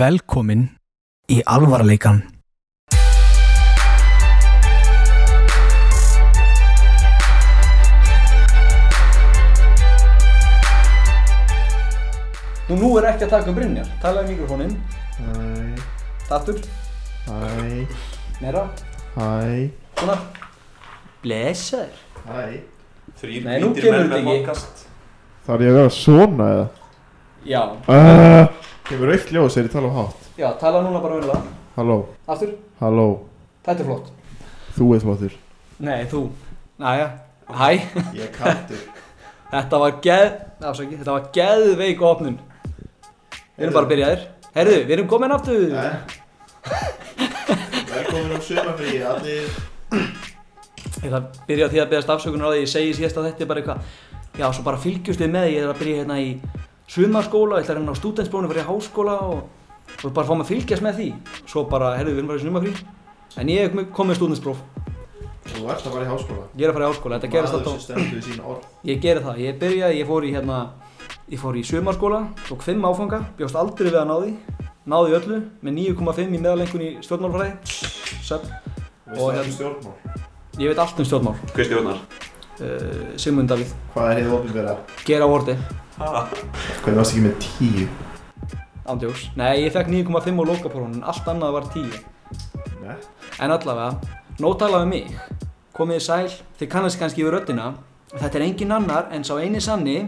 Velkomin í alvarleikan. Nú, nú er ekki að taka um Brynjar. Talaði í mikrofóninn. Hæ, Tattur. hæ, Meira. hæ, Svona. Blessaður. hæ Þrýr Nei, nú kemur þetta með ekki. podcast Þarf ég að vera svona eða? Já. Uh, kemur aukt ljós þegar ég tala á hátt Já, tala núna bara um það. Halló, Aftur. halló, Þetta er flott. þú er flottur Nei, þú. Næja. Hæ. Ég er kaldur Þetta var geð... Afsaki. Þetta var geðveik opnun. Við erum bara að byrja þér. Herðu, við erum komin aftur. Velkomin á sömafríi, allir Ég ætla að byrja á því að beðast afsökunar á því ég segi síðast að þetta er bara eitthvað Já, svo bara fylgjumst við með, ég er að byrja hérna í sumarskóla, ég ætla að reyna á stúdentsprónu fyrir háskóla og, og bara fá mig að fylgjast með því. Svo bara, herðu, við erum bara í sumarfrí. En ég komið með stúdentspróf, Þú ert að fara í háskóla? Ég er að fara í háskóla, þetta gerist Maður sem alltaf stendur við sín orð. Ég geri það, ég byrjaði, ég fór í hérna, ég fór í sumarskóla, tók 5 áfanga, bjóst aldrei við að ná því. Náði öllu, með 9,5 í meðalengun í stjórnmálfræði hérna- um stjórnmál? ég veit allt um uh, Davíð, Hvað er þið ofinbera? gera vorti Ha? Hvernig varst ekki með tíu? Ándjóks. Nei, ég fekk 9,5 á lokaprófun, allt annað var 10. Nei En allavega, nóg talað um mig. Komið þið sæl, þið kannast kannski yfir röddina. Þetta er engin annar en sá eini sanni.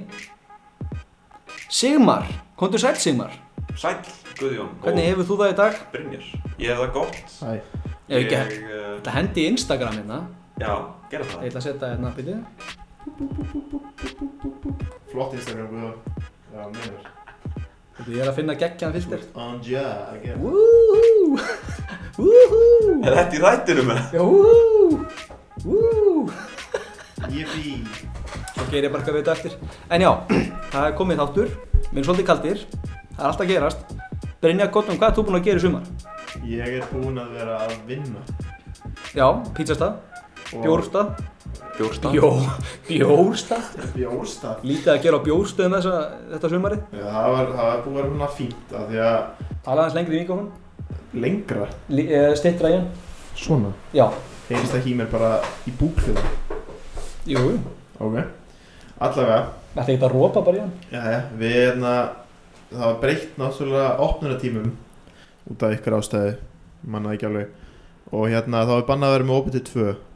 Sigmar, komdu sæl Sigmar. Sæll, Guðjón Hvernig hefur þú það í dag? Brynjar Ég hef það gott Hæ Ef ekki, uh, þetta hendi í Instagram hérna. Já, gera Ég það ætla að setja hérna, byrju. Flott Instagram, Guðjón Já, meður Ég er að finna geggjaðan filter. On ja, again Wúhú, wúhú, Er þetta í þættinum eða? já wúhú, wúhú. Yippie Svo ger ég bara eitthvað við þetta eftir. En já, það er komið þáttur. Við erum svolítið kaldir. Það er alltaf að gerast. Brynja Gottum, hvað ert þú búinn að gera í sumar? Ég er búinn að vera að vinna Já, pizzastað, bjórstað. Bjórstað Bjó, bjórstað? Bjórstað Lítið að gera á bjórstöðum þessa, þetta sumarið. Já, það var, það var búið að vera svona fínt að því að Tala aðeins lengri í mikrofón. lengra Uh, Stittra í hann. Svona Já. Heyrist það mér bara í búkfjöðu Jú. Ok Allavega Þetta er eitthvað að rópa bara í hann. Jæja, við hérna Það var breytt náttúrulega opnunartímum Út af ykkur ástæði Manna ekki alveg Og hérna þá er bannað að vera með opið til 2 Þannig Já, að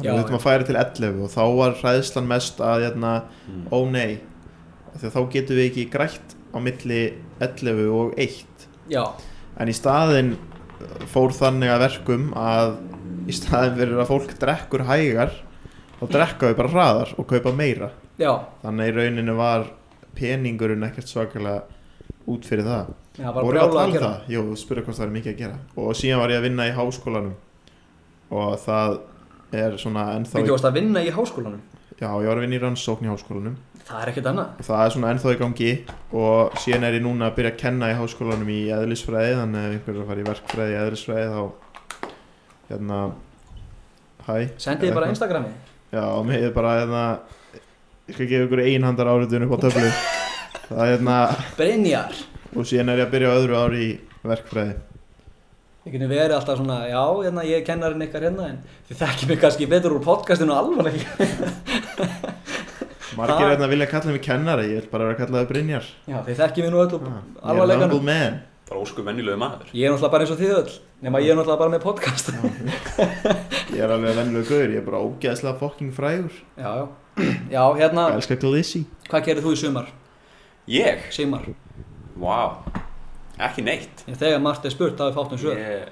við þurfum að færa til 11 Og þá var hræðslan mest að hérna Mm. Ó nei Því að þá getum við ekki grætt á milli 11 og 1 Já. En í staðinn fór þannig að verkum að í staðinn fyrir að fólk drekkur hægar þá drekka við bara hraðar og kaupa meira Já. þannig að í rauninu var peningurinn ekkert svakalega út fyrir það Já, bara voru að brjála að tala um gera. það? Jú, spurði hvort það er mikið að gera og síðan var ég að vinna í háskólanum og það er svona ennþá Við varst að vinna í háskólanum. já, ég var að vinna í rannsókn í háskólanum Það er ekkert annað. það er svona ennþá í gangi og síðan er ég núna að byrja að kenna í háskólanum í eðlisfræði þannig að ef einhver er að fara í verkfræði í eðlisfræði þá hérna hæ Sendið bara Instagrami. já, og mér er bara hérna ég skal gefa ykkur einhandar áritun upp á töflu það er hérna Brynjar. og síðan er ég að byrja öðru ári í verkfræði Ég geti verið alltaf svona, já, hérna, ég er kennarinn ykkar hérna, en þið þekkið mig kannski betur úr podcastinu alvarlega. margir Ha? hérna vilja kalla mig kennari ég vil bara vera að kalla það Brynjar Já, þið þekkið mig nú öll úr Ah, ég er humble man Bara ósku mennilegu maður Ég er náttúrulega bara eins og þið öll, nema ég er náttúrulega bara með podcast. ég er alveg vennilegu gaur ég er bara ógeðslega fucking frægur Já, já. Já, hérna, elskar Glissy hvað gerir þú í sumar? Ég? Sigmar. Vá Ekki neitt. Ég, þegar margt er spurt, þá er fátt um svör. Ég,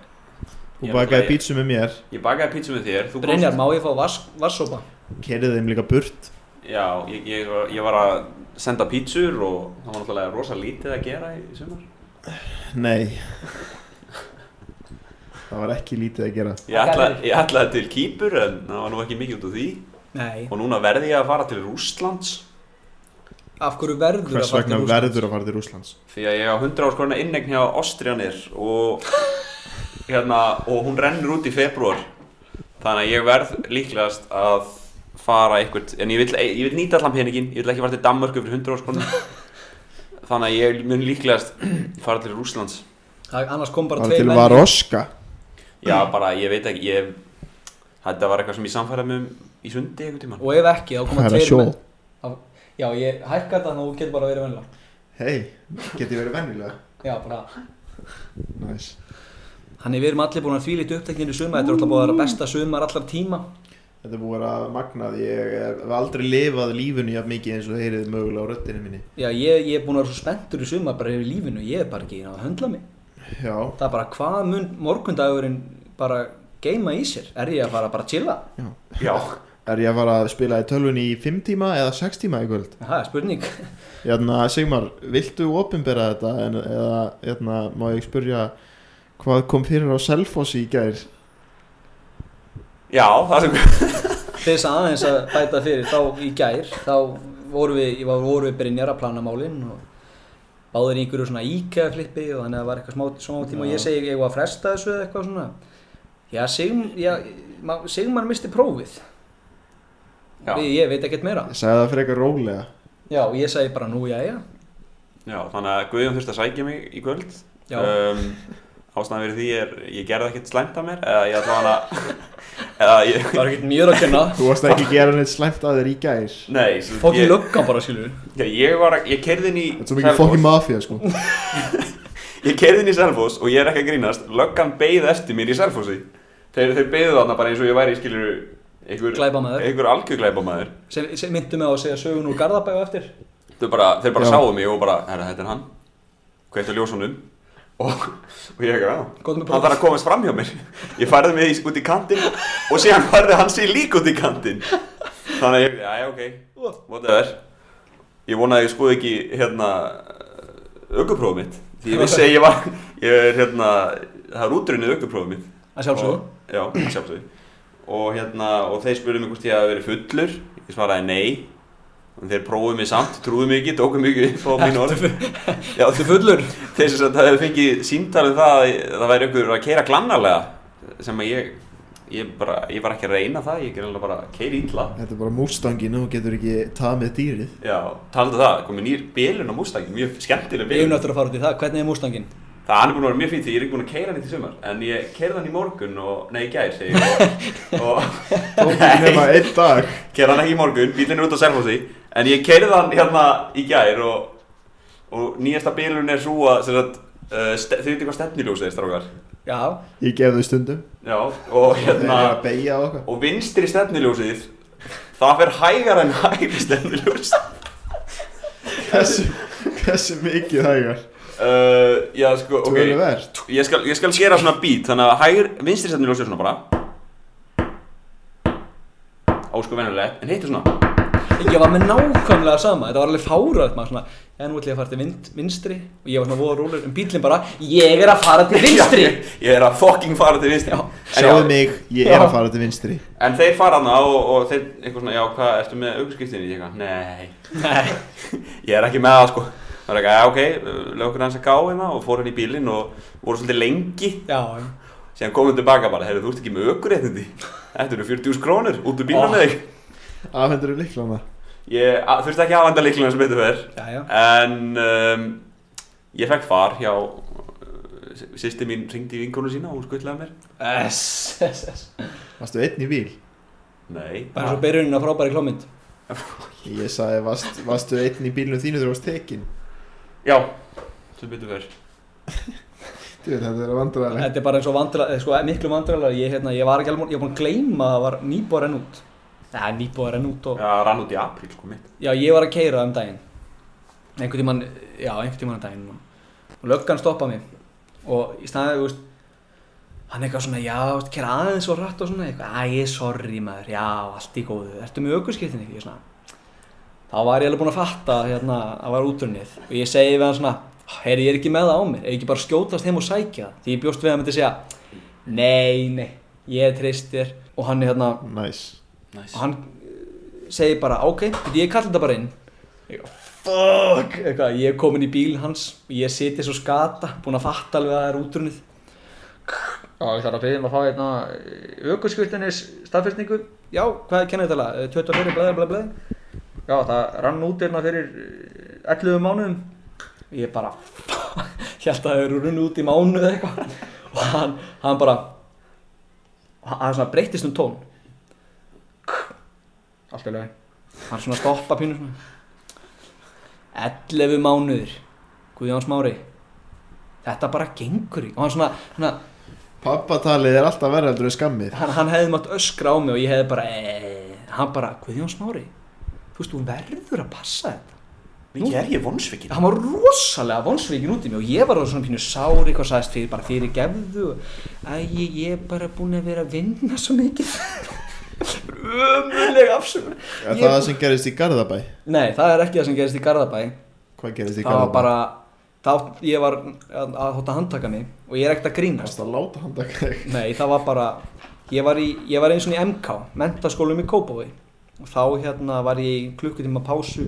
þú Ég bakaði ætla- pítsu með mér. Ég bakaði pítsu með þér Þú Brynjar, má ég fá vass, vassópa? kerið þeim líka burt. Já, ég, ég, var- ég var að senda pítsur og það var náttúrulega rosa lítið að gera í, sumar. Nei. Það var ekki lítið að gera. Ég ætlaði, ég ætlaði til Kýpur en það var nú ekki mikið út úr því. Nei. og núna verði ég að fara til Rússlands Af hverju verður Hvers að fara vegna til Rússlands? verður að fara til Rússlands? Því að ég á 100 áskoruna innegn hjá Austrianir og hérna og hún rennur út í februar þannig að ég verð líklegast að fara eitthvað en ég vil, ég vil nýta allan peningin ég vil ekki fara til Danmörku fyrir 100 áskoruna þannig að ég mun líklegast fara til Rússlands. Það, annars kom bara Það var til menn var í- oska Já, bara, ég veit ekki, ég Þetta var eitthvað sem ég samfæraði með um í sundi einhvern tímann. Og ef ekki, þá koma Það er að tveir menn Já, ég hækka þetta þannig að þú getur bara verið vennilega Hei, geti verið vennilega Já, bara. Næs Þannig við erum allir búin að þvílít upptekninu suma Þetta er alltaf búin að vera besta sumar allar tíma. Þetta er búið að vera magnað Ég hef aldrei lifað lífinu jafn mikið eins og heyrið mögulega á röddinu minni. Já, ég, ég er búin að vera svo spenntur í sumar bara yfir lífinu Ég er bara ekki að höndla mig. Já, Það er bara hvað mun morgundagurinn bara geima í sér? Er ég að fara bara að chilla? Já, er ég að fara að spila í tölvunni í 5 tíma eða 6 tíma í kvöld? Það er spurning Jæna, Sigmar, viltu opinbera þetta en, eða jæna, má ég spurja hvað kom fyrir á Selfossi í gær? já, það sem þess að aðeins að bæta fyrir þá í gær Þá voru við, ég var, voru við Brynjar að plana málin og báðir í einhverju svona IKEA flippi og þannig að það var eitthvað smá, smá tíma og ég segi ég var að fresta þessu eða eitthvað svona Já, Sigm, já, ma- Sigmar misti prófið. Ég, ég veit ekkert meira. Ég sagði það frekar rólega. Já, og ég segi bara nú, já, já. Já, þannig að Guðjón þurfti að sækja mig í kvöld. Um, Ástæðan fyrir því er Ég gerði ekkert slæmt af mér Eða ég ætla hana Eða ég Það var ekkert mjög að kenna. Þú varst ekki að gera neitt slæmt að þér í Nei, svo Fokkin ég, löggan bara, skilur já, ég var að, Ég kerði inn í Þetta er svo mikið fokkin mafía sko. Ég kerði inn í Selfoss og ég er ekki að grínast. Löggan beið eftir mér í Selfossi. Þeir, þeir beigðu þarna bara eins og ég væri skilur einhver, Glæpamaður. einhver algjör glæpamaður. Sem, sem myndi mig á að segja sögun úr Garðabæu eftir. Þeir bara, þeir bara sáu mig og bara, herra, þetta er hann. Hveitt á ljósunum. Og, og ég ekki, já með Hann þarf að komast fram hjá mér. Ég færði mig í- út í kantinn og síðan færði hann sig líka út í kantinn. Þannig að ég, já, já, ok, whatever. Ég vona að ég skoði ekki, hérna, aukuprófið mitt. Því ég vissi að ég var, ég er, hérna, það er útrunnið aukuprófið mitt. Að sjálfsögðu. Og- Já, að sjálfsögðu Og hérna, og þeir spurðu mig hvort ég hafi verið fullur. Ég svaraði nei. En þeir prófuðu mig samt, trúðu mig ekki, tóku mig ekki upp á mínu orð. Já, Þú fullur? Þeir sem sagt hefði fengið símtalið það að það væri einhver að keira glannarlega sem að ég, ég bara, ég var ekki að reyna það, ég er alveg bara að keira ítla Þetta er bara mústangin og getur ekki tamið dýrið. Já, talaðu það, komið nýr bélun á Mustangin, mjög skemmtileg Við erum bélun náttúrulega að fara út í það, hvernig er mústangin? Það hann er búin að vera mjög því ég er ekki búin að keira hann í sumar en ég keirði hann í morgun og, nei, í gær segi ég. Og, Tók ekki nema einn dag. Keirði hann ekki í morgun, bílinn er út á Selfossi en ég keirði hann hérna í gær og, og nýjasta bélun er svo að uh, ste, þau veit hvað stefniljósið er strákar? Já, Ég gef þau stundum. Já, og Þeir eru hérna að beigja okkar og vinstri stefniljósið það fer hægar en hægri stefniljós Hversu, hversu mikið hægar uh, Já, sko, ok. Ég skal, ég skal gera svona beat þannig að hægri, vinstri stefniljós er svona bara. Ósku venjulegt, en hitt er svona. Ég var með nákvæmlega sama Þetta var alveg fárað maður svona Já, nú ætlum ég að fara til vind, vinstri Og ég var svona voða rólur Um bílinn bara Ég er að fara til vinstri. ég, er að fucking fara til vinstri. Já. En, Sjáðu já, mig, ég er Já. að fara til vinstri. En þeir fara hana og, og þeir eitthvað svona, já, hvað, ertu með augurskiptinni? Ég eitthvað, nei. Nei. Ég er ekki með það, sko Það er eitthvað, já, ok, lög okkur hans að gá hérna og fór hann í bílinn og voru svolítið lengi. Já, Síðan komum við tilbaka bara, heyrðu, þú ert ekki með aukuréttindi Þetta eru 40.000 krónur, út úr með þig Afhendur þú líklana Ég að, þurfti ekki að afhenda líklega sem já, já. En um, ég fekk far hjá uh, Sýsti mín ringdi í vinkonu sína og hún skuttlaði mér. S, S, S Varstu einn í bíl? Nei. Bara svo byrjunin að frábæri klómynd Ég sagði, varst, varstu einn í bílnum þínu þegar þú varst tekin? Já, sem betur veit, þetta er vandræðilegt Þetta er bara eins og vandræðilega, sko, miklu vandræðilega Ég, hérna, ég var ekki alveg, ég var búin að gleyma að það var nýbúið að renna út. Það er nýbúið að renna út og Já, rann út í apríl sko mitt. Já, ég var að keira um daginn. Einhvern tímann, já, einhvern tímann um daginn. Og, og löggan stoppaði mig. Og í staðið, þú veist hann eitthvað svona, já, þú veist, keira aðeins og rætt og svona, eitthvað, æ, sorry maður. Já, allt í góðu, ertu með aukurskiptinni ég svona, þá var ég alveg búinn að fatta hérna, að var útrunnið. Og ég segi við hann svona, heyri, ég er ekki með það á mér. Er ekki bara skjótast heim og sækja það? Því ég bjóst við að hann myndi segja, nei, nei ég treyst þér og hann er hérna, Næs og hann uh, segir bara ok, ég kalli þetta bara inn. Ég, fuck, eitthvað, ég er komin í bílinn hans og ég siti svo skata búinn að fatta alveg að það er útrunnið. Já, ég þarf að byrja um að fá hérna aukurskvirtinis staðfyrstningu Já, hvað er kennið Já, það rann út hérna fyrir eh, 11 mánuðum. Ég bara, held að það eru runnið út í mánu eða eitthvað. Og hann, hann bara hann svona breyttist um tón. Allt í lagi. Hann svona stoppa pínu svona. 11 mánuður Guðjón Smári. Þetta bara gengur í og hann svona, svona Pappatalið er alltaf verið heldur en skammið. Hann, hann hefði mátt öskra á mig og ég hefði bara e, hann bara, Guðjón Smári þú veist, þú verður að passa þetta. Mikið er ég vonsvikið hann var rosalega vonsvíkin út í mig og ég var orðinn svona pínu sári hvað sagðist fyrir, bara fyrir gefðu. Æ, ég, ég er bara búin að vera að vinna svo mikið. Ömuleg afsökun. Er Ég- það það sem gerist í Garðabæ? nei, það er ekki það sem gerist í Garðabæ. Hvað gerist í það var Garðabæ? bara þá, ég var að, að hóta handtaka mig og ég er ekkert að grínast. Varst að láta hann taka þig? Nei, það var bara Ég var, í, ég var eins og í MK Mentaskólum í Kópavogi. Og þá hérna var ég í klukkutíma pásu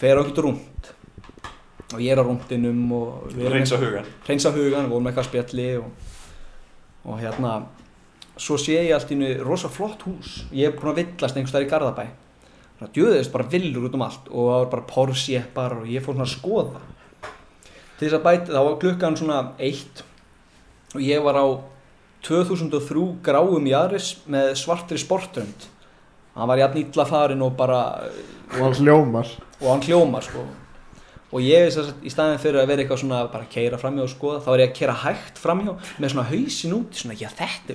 Fer ekkert rúnd Og ég er á rúndinum og Reynsa hugan Hreinsa hugan, vorum eitthvað að spjalli og, og hérna Svo sé ég allt í einu rosa flott hús. Ég er búin að villast einhvers þar í Garðabæ. Það djöðist bara villur út um allt Og það var bara porsjeppar og ég fór svona að skoða. Til þess að bæta, þá var klukkan svona eitt Og ég var á 2003 gráum Jaris með svartri sportrönd hann var jafn illa farin og bara Og hann hljómar. og hann hljómar sko. Og ég sem sagt, í staðin fyrir að vera eitthvað svona bara að keira framhjá og skoða þá er ég að keira hægt framhjá með svona hausin út svona já þetta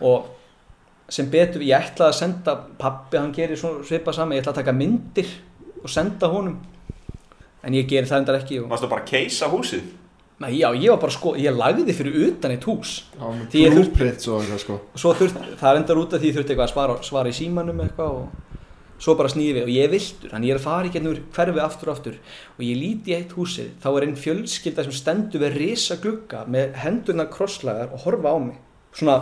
og sem betur ég ætlaði að senda pappi hann gerir svona svipað saman ég ætlaði að taka myndir og senda honum. En ég gerir það endar ekki og, Varstu bara að keisa húsið? Nei, já, ég var bara sko, ég lagði fyrir utan eitt hús. Var með blúprint svo eitthvað sko. Svo þurft, það er endar út af því ég þurfti eitthvað að svara, svara í símanum eitthvað og svo bara snýði við. Og ég er viltur þannig ég er að fara í gennur hverfi aftur og aftur. Og ég líti í eitt húsið þá er einn fjölskylda sem stendur við risa glugga með hendurna krosslagar og horfa á mig. Svona,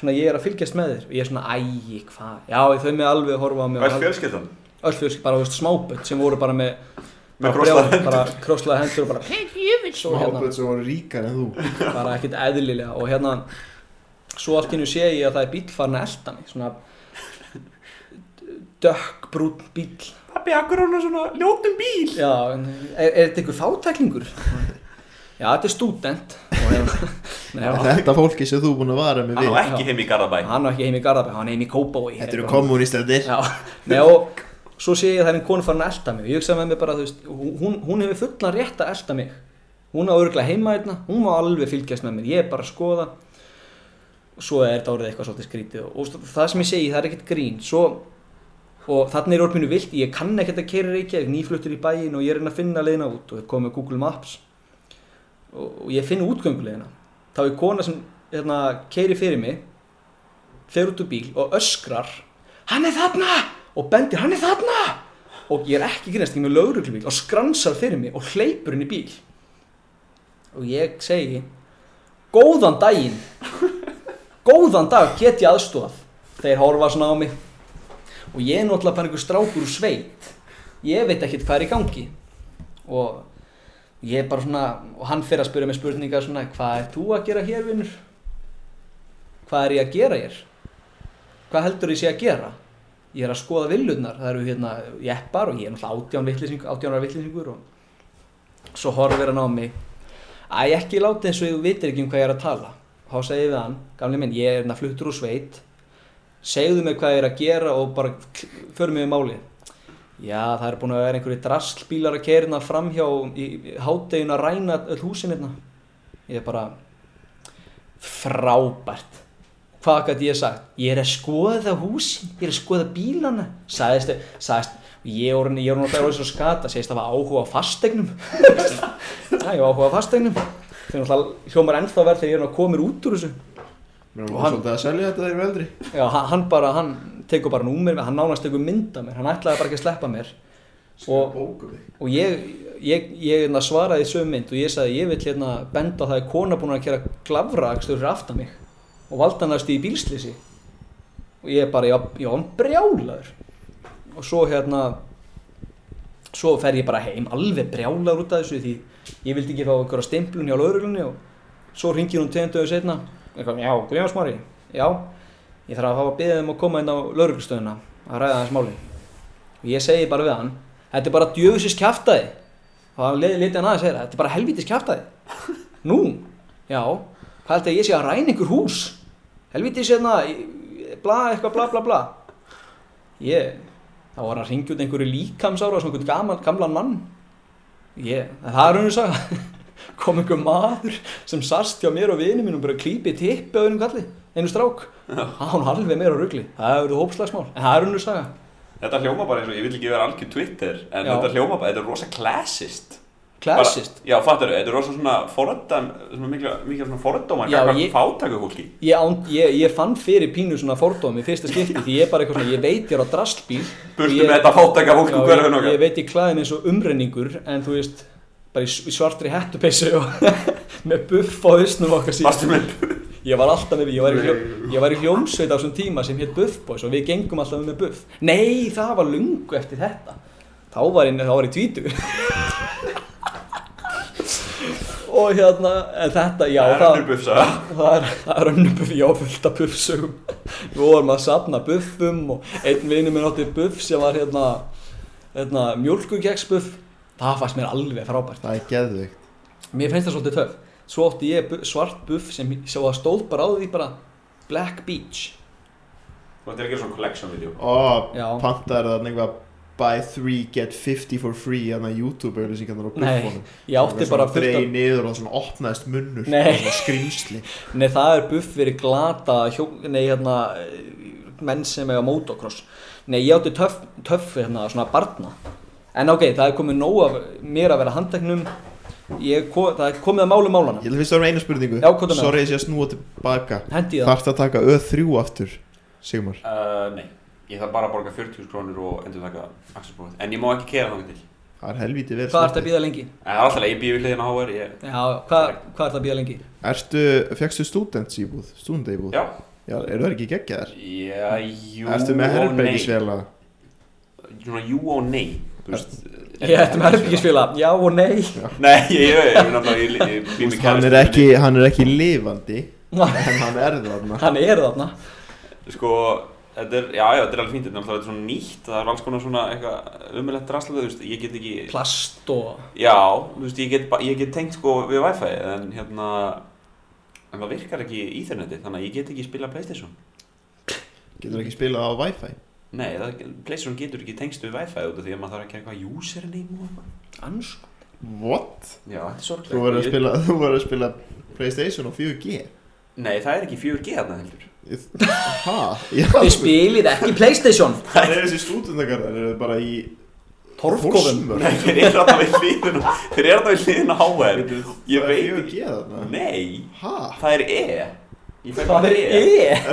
svona ég er að fylgjast með þér. Og ég er svona ægi hvað, já þau með alveg að horfa á mig er fjölskyldan? öll fjölskylda, bara veist, smáböld sem voru bara með Með krosslaðar brjál- bara krosslaða hendur og bara og hérna, Smáböld sem voru ríkar en þú. Bara ekkert eðlilega. Og hérna svo allt kynnu sé ég að það er bíl farin að elda mig. Svona dökkbrún bíl Pappi, akkur hann svona ljótum bíl? Já, er, er þetta einhver fátæklingur? Já, þetta er stúdent. Og hérna, hann, Þetta fólki sem þú er búin að vara með Hann við? á ekki heim í Garðabæ. Hann var ekki heim í Garðabæ hann er heim í Kópavogi. Þetta eru Eitthvað. kommunistarnir já, nei, og svo sé ég að það er einn konu farin að elda mig. Og ég hugsa með mig bara, þú veist, hún, hún hefur fullan rétt að elda mig. Hún á örglega heima hérna, hún má alveg fylgjast með mér. Ég er bara að skoða. Og svo er þetta orðið eitthvað svolítið skrítið og, og það sem ég segi, það er ekkert grín. Svo, og þannig er orðinu vilt ég kann ekkert að keira Reykjavík, nýfluttur í bæin og ég er reyna að finna leiðina út og ég kom með Google Maps. Og, og ég finn útgönguleiðina. Þá er kona sem hérna, keiri fyrir mig fer út úr bíl og öskrar hann er þarna og bendir hann er þarna! Og ég er ekki grínast, ég er með lauruglubíl og skransar fyrir mig og hleypur í bíl. Og ég segi góðan daginn. Góðan dag get ég aðstofað þeir horfa svona á mig. Og ég er náttúrulega bara einhver strákur sveit. Ég veit ekkert hvað er í gangi. Og ég er bara svona og hann fyrir að spyrja mig spurningar svona hvað er þú að gera hér vinnur hvað er ég að gera hér? Hvað heldur ég sé að gera ég er að skoða villurnar það eru hérna jeppar og ég er náttúrulega átjánar vitlýsingur og svo horfir hann á mig Æ, ekki láta eins og þú vitir ekki um hvað ég er að tala. Þá segi ég við hann, gamli minn, ég er hérna fluttur úr sveit, segðu mér hvað ég er að gera og bara förum við málið. Já, það er búin að vera einhverju drastlbílar að kera hérna framhjá í hádeginu að ræna öll húsin hérna. Ég er bara frábært. Hvað gæti ég sagt? Ég er að skoða húsin, ég er að skoða bílana. Sæðist, sæðist, ég er ég er náttúrulega orðið svo skata, segist það var áhuga á fastegnum. Ég var áhuga á fastegnum. Það er náttúrulega hljómar ennþá verð þegar ég er að komir út úr þessu. Mér var svolítið að selja þetta þegar við eldri Já, hann bara, hann tekur bara númer, hann nánast tekur mynd af mér, hann ætlaði bara ekki að sleppa mér. Og, þig og ég, ég, ég hérna svaraði í sömu mynd og ég sagði, ég vil hérna benda það að kona búin að gera mig og valda hann að stíði bílslýsi. Og ég bara, já, já, brjálaður. Og svo hérna, svo fer ég bara heim, alveg brjálaður út af þessu því ég vildi ekki fá einhverja stimplun hjá lauruglunni og svo ringir hún tegum dögur setna já, Guðjón Smári, já ég þarf að hafa beðið um að koma inn á lauruglustöðuna að ræða hans máli og ég segi bara við hann þetta er bara djöfusins kjaftaði og hann leti hann aðeins segja þetta er bara helvítis kjaftaði Nú, já, hvað held að ég sé að ræna ykkur hús? Helviti sérna, bla, eitthvað bla bla bla. Ég, þá var að ringja út einhverju líkamsára, svona einhvern gaman, gamlan mann. Ég, það er rauninu saga. Kom einhver maður sem sast hjá mér og vini mínum bara klípið tippi á einum kalli, einu strák. Það var alveg meira rugli. Það hefur verið hópslagsmál, en það er rauninu saga. Þetta hljóma bara eins og, ég vil ekki vera algjör Twitter En Já. þetta hljóma bara, þetta er rosa classist Klassist. Já, fattur þetta er rosa svona foröndan Svona mikla, mikla svona foröndómar ég- fátæku fólki. Ég, ég, ég fann fyrir pínu svona fordómi fyrsta skipti því ég er bara eitthvað svona, ég veit ég er á drastlbíl Burtu Ég- með þetta fátæka Já, úr hverfinu ég, veit ég klæði mig eins og umrenningur en þú veist, bara í, svartri hettupeysu og með buff á hausnum okkar síðan. Ég var alltaf með, ég var í, hljó, ég var í hljómsveit á þessum tíma sem hétt Buff Boys og við gengum alltaf með buff. Nei, það var lungu eftir þetta. Þá var ég, þá var ég tvítu Og hérna, en þetta, já Það er önnur bufsa það er, það er önnur buff, já, fullt af buffsögum. Við vorum að safna buffum og einn vinur minn átti buff sem var hérna, hérna mjölkugeksbuff Það fannst mér alveg frábært. Það er geðvikt Mér finnst það svolítið töf Svo átti ég bu- svart buff sem, stóð bara á því bara Black Beach. Þú ættir að gera svona collection video. Og Já. pantaður það eitthvað Buy 3 get 50 for free Þannig að YouTube auðlýsingarnar á buffunum Ég átti bara Dreig af niður og svona opnaðist munnur. Svona skrýmsli Nei, það er buff fyrir glata hjó, Nei, hérna Menn sem eiga motocross. Nei, ég átti töff, töff hérna, svona barna. En ok, það er komið nóg af mér að vera handteknum. Ég, Það er komið að málu málana Ég vil fyrst að vera eina spurningu. Já, hvað er með Sorry, ég sé að snúa tilbaka. Hendi í það. Að taka Ö3 aftur Sigmar? Uh, Nei, ég þarf bara að borga 40 krónur og endur taka axelbróð En ég má ekki kera þannig til En Það er helvítið vel Hvað ert að býða lengi? það er alltaf leið, ég býð við hliðina á HR ég... Já, hvað, hvað ert að býða lengi? Ertu, fegstu students íbúð? Stúdendaíbúð? Já, Já, eru það ekki geggjaðar? já, jú með og nei. herbergisvela? Svona jú og nei þú veist, Ég ætti með herbyggisfélag, já og nei Nei, ég, ég, ég, ég, ekki, ekki þetta er, já, já, þetta er alveg fínt, þetta er alltaf er svona nýtt, það er alls konar svona eitthvað umrætt draslega, þú veist, ég get ekki, Plast og já, þú veist, ég get, ba- ég get tengt sko við Wi-Fi, en hérna, en það virkar ekki í Íþerneti, þannig að ég get ekki spila Playstation. Getur ekki spilað á Wi-Fi Nei, það, Playstation getur ekki tengst við Wi-Fi út af því að maður þarf að gera eitthvað username og eitthvað. Ansk What? Já, þetta er sorglega. Þú verður að spila, þú verður að spila Playstation á 4G Nei, það er ekki 4G þarna heldur. Þið spilið ekki Playstation það er þessi stúdendagarðar eru bara í Torfkofum. Nei, þeir eru þarna við hliðina, þeir eru við hliðina á HR. Ég Það er veit 4G þarna Nei, Hæ? það er E. Það er E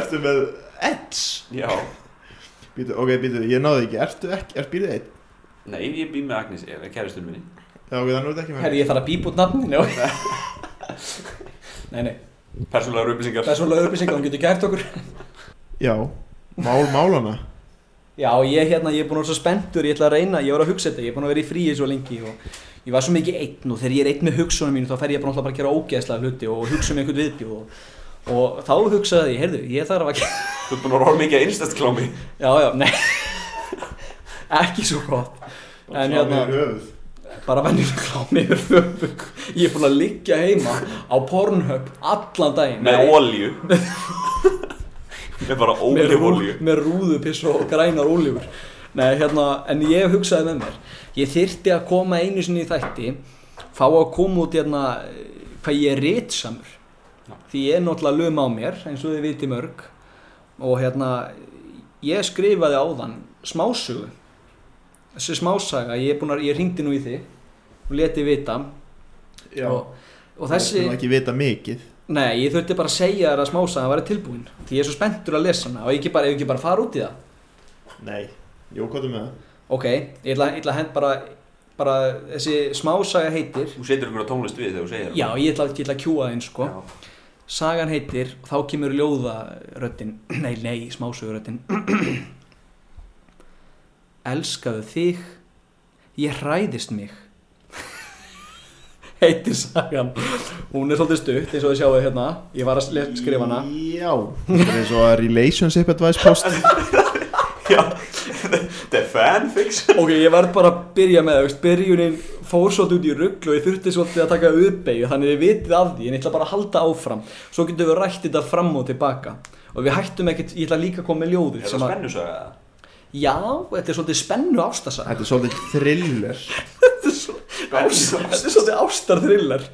Ertu með Edge? Já. Býtu, ok, býtu, ég náði ekki Ertu ekki, er býrið einn? Nei, ég býð með Agnes, er kæristur minni. Já, ok, þannig er þetta ekki með Herri, ég þarf að bípa út nafninu Nei, nei, Persónulegar upplýsingar. er svona upplýsingar hún getur gert okkur. Já, mál málana Já, ég hérna, ég er búin að vera svo spenntur, ég ætla að reyna, ég var að hugsa þetta, ég er búin að vera í fríi svo lengi og ég var svo mikið einn og þegar ég er einn með hugsunum mínu þá fer ég bara alltaf bara að gera ógeðslega hluti og hugsa um einhvern viðbjóð og, og þá hugsaði ég, heyrðu, ég þarf að Þú ert búin að róla mikið að instastklámi. já, já, nei, ekki svo gott, En hérna- bara venjulega klámi yfir höfu, ég er búin að liggja heima á Pornhub allan daginn. Með ólíu. með bara ólíu. með rúðupiss og grænar ólífur Nei, hérna, en ég hugsaði með mér ég þyrfti að koma einu sinni í þætti fá að koma út hérna hvað ég er rítsamur Já. því ég er náttúrulega löm á mér eins og þið viti mörg og hérna ég skrifaði áðan smásögu þessi smásaga, ég er búin að, ég ringdi nú í þig og leti vita. Já, og, og þessi Þú ekki vita mikið. Nei, ég þurfti bara að segja þér að smásaga væri tilbúin Því ég er svo spenntur að lesa hana. Og ég ekki bara, ég ekki bara fara út í það. Nei, jú, hvað er með? Það? Ok, ég ætla, ég ætla að hend bara Bara þessi smásaga heitir Þú setur ykkur á tónlist við þegar þú segir það. Já, ég ætla, ég ætla að kjúa það einn sko. Já. Sagan heitir, þá kemur ljóðaröddin Nei, nei, smásöguröddin Elskaðu þig Ég hræðist mig. Heitir sagan. Hún er svolítið stutt eins og þið sjáu hérna. Ég var að skrifa hana. Já, það er eins og að relationship advice post. Já. Þetta er fanfiction. Ok, ég verð bara að byrja með það, byrjunin fór svolítið út í rugg og ég þurfti svolítið að taka uppeyju þannig að ég vitið af því en ég ætla bara að halda áfram. Svo getum við rætt þetta fram og tilbaka og við hættum ekkert, ég ætla líka að koma með ljóðið Er sem það að- spennu sögða það? Já, þetta er svolítið spennu ástasa Þetta er svolítið thriller. Þetta er er svolítið ástarþrillar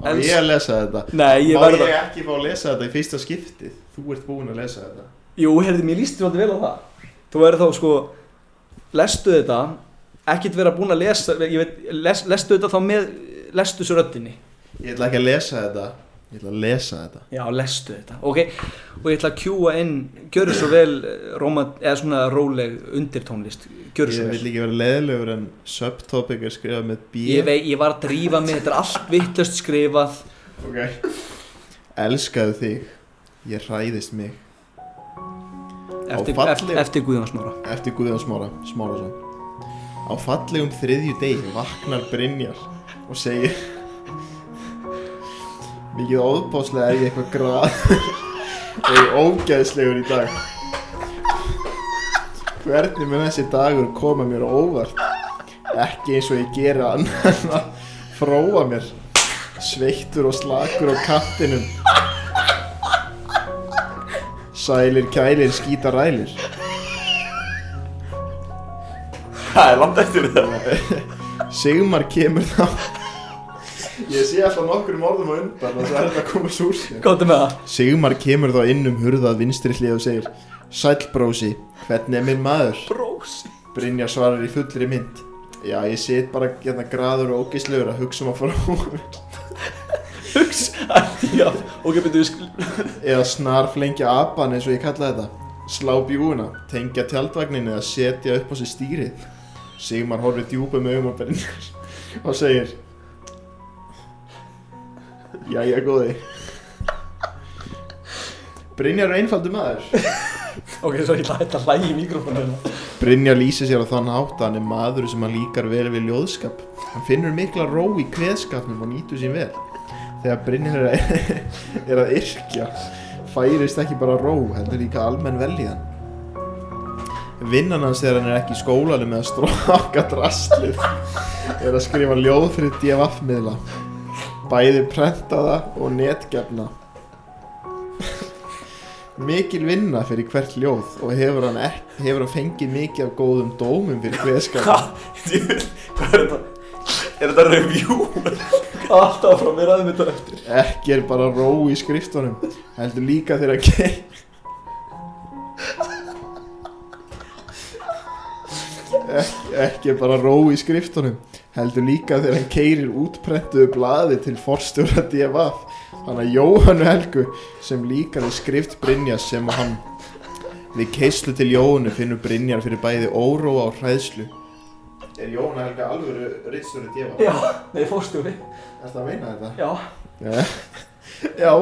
Á ég að lesa þetta? Nei, ég Má ég að ekki fá að lesa þetta í fyrsta skiptið? Þú ert búinn að lesa þetta. Jú, heyrði, mér líst svolítið vel á það. Þú verður þá sko Lestu þetta Ekkert vera búin að lesa ég veit, les, Lestu þetta þá með Lestu svo röddinni. Ég ætla ekki að lesa þetta Ég ætla að lesa þetta. Já, lestu þetta. Ok, og ég ætla að kjúa inn Gjöru svo vel eh, róma, Eða svona róleg undirtónlist. Gjöru svo Ég vel. vil ekki vera leðilegur en subtopic er skrifað með B. Ég veit, ég var að drífa mig Þetta er allt vittlust skrifað. Ok. Elskaðu þig Ég hræðist mig. Eftir, falleg- eftir, Guðjónsmára Eftir Guðjón Smára Smárasson Á fallegum þriðju degi vaknar Brynjar og segir Mikið óðbáslega er ég eitthvað grað og ég er ógæðslegur í dag. Hvernig mun þessi dagur koma mér óvart? Ekki eins og ég gera annan að fróa mér. Sveittur og slakur á kattinum. Sælir kælir skýta rælir. Það er langt eftir það Sigmar kemur þá Ég sé alltaf nokkur orðum á undan og það er að koma svo úr sér. Góttu með það. Sigmar kemur þá inn um hurðað vinstri hlið og segir Sæll brósi, hvernig er minn maður? Brósi. Brynja svarar í fullri mynd Já, ég sit bara hérna graður og ógislegur að hugsa um að fara mér Hugs Já, ok, betur við skil Eða snar flengja apan eins og ég kalla þetta. Slá bjúuna, tengja tjaldvagnin eða setja upp á sig stýrið. Sigmar horfir djúpum augum á Brynjar og segir Jæja góði. Brynjar er einfaldur maður. Ok, svo ég ætla að hlægi í mikrofónu Brynjar lýsir sér á þann hátt að hann er maður sem hann líkar vel við ljóðskap. Hann finnur mikla ró í kveðskapnum og nýtur sín vel. Þegar Brynjar er, er að yrkja færist ekki bara ró, heldur líka almenn velíðan Vinnan hans þegar hann er ekki í skólanum með að stróka drastlið er að skrifa ljóð fyrir DFF-miðla bæði prentaða og netgefna Mikil vinna fyrir hvert ljóð og hefur hann, ek, hefur hann fengið mikið af góðum dómum fyrir hveðskap Hvað er þetta? Er þetta review? Alltaf frá mér aðeins þetta eftir Ekki er bara ró í skriftunum heldur líka þegar hann kei ekki, ekki bara ró í skriftunum heldur líka þegar hann keirir útprentuðu blaði til forstjóra DFF hann að Jóhannu Helgu sem líkar við skrift Brynjas sem hann við keislu til Jóhannu finnur Brynjar fyrir bæði óróa og hræðslu Er Jóhannu Helga alvöru ritstöru DFF? Já, nei, fórstjóri Er það að meina þetta? Já Já.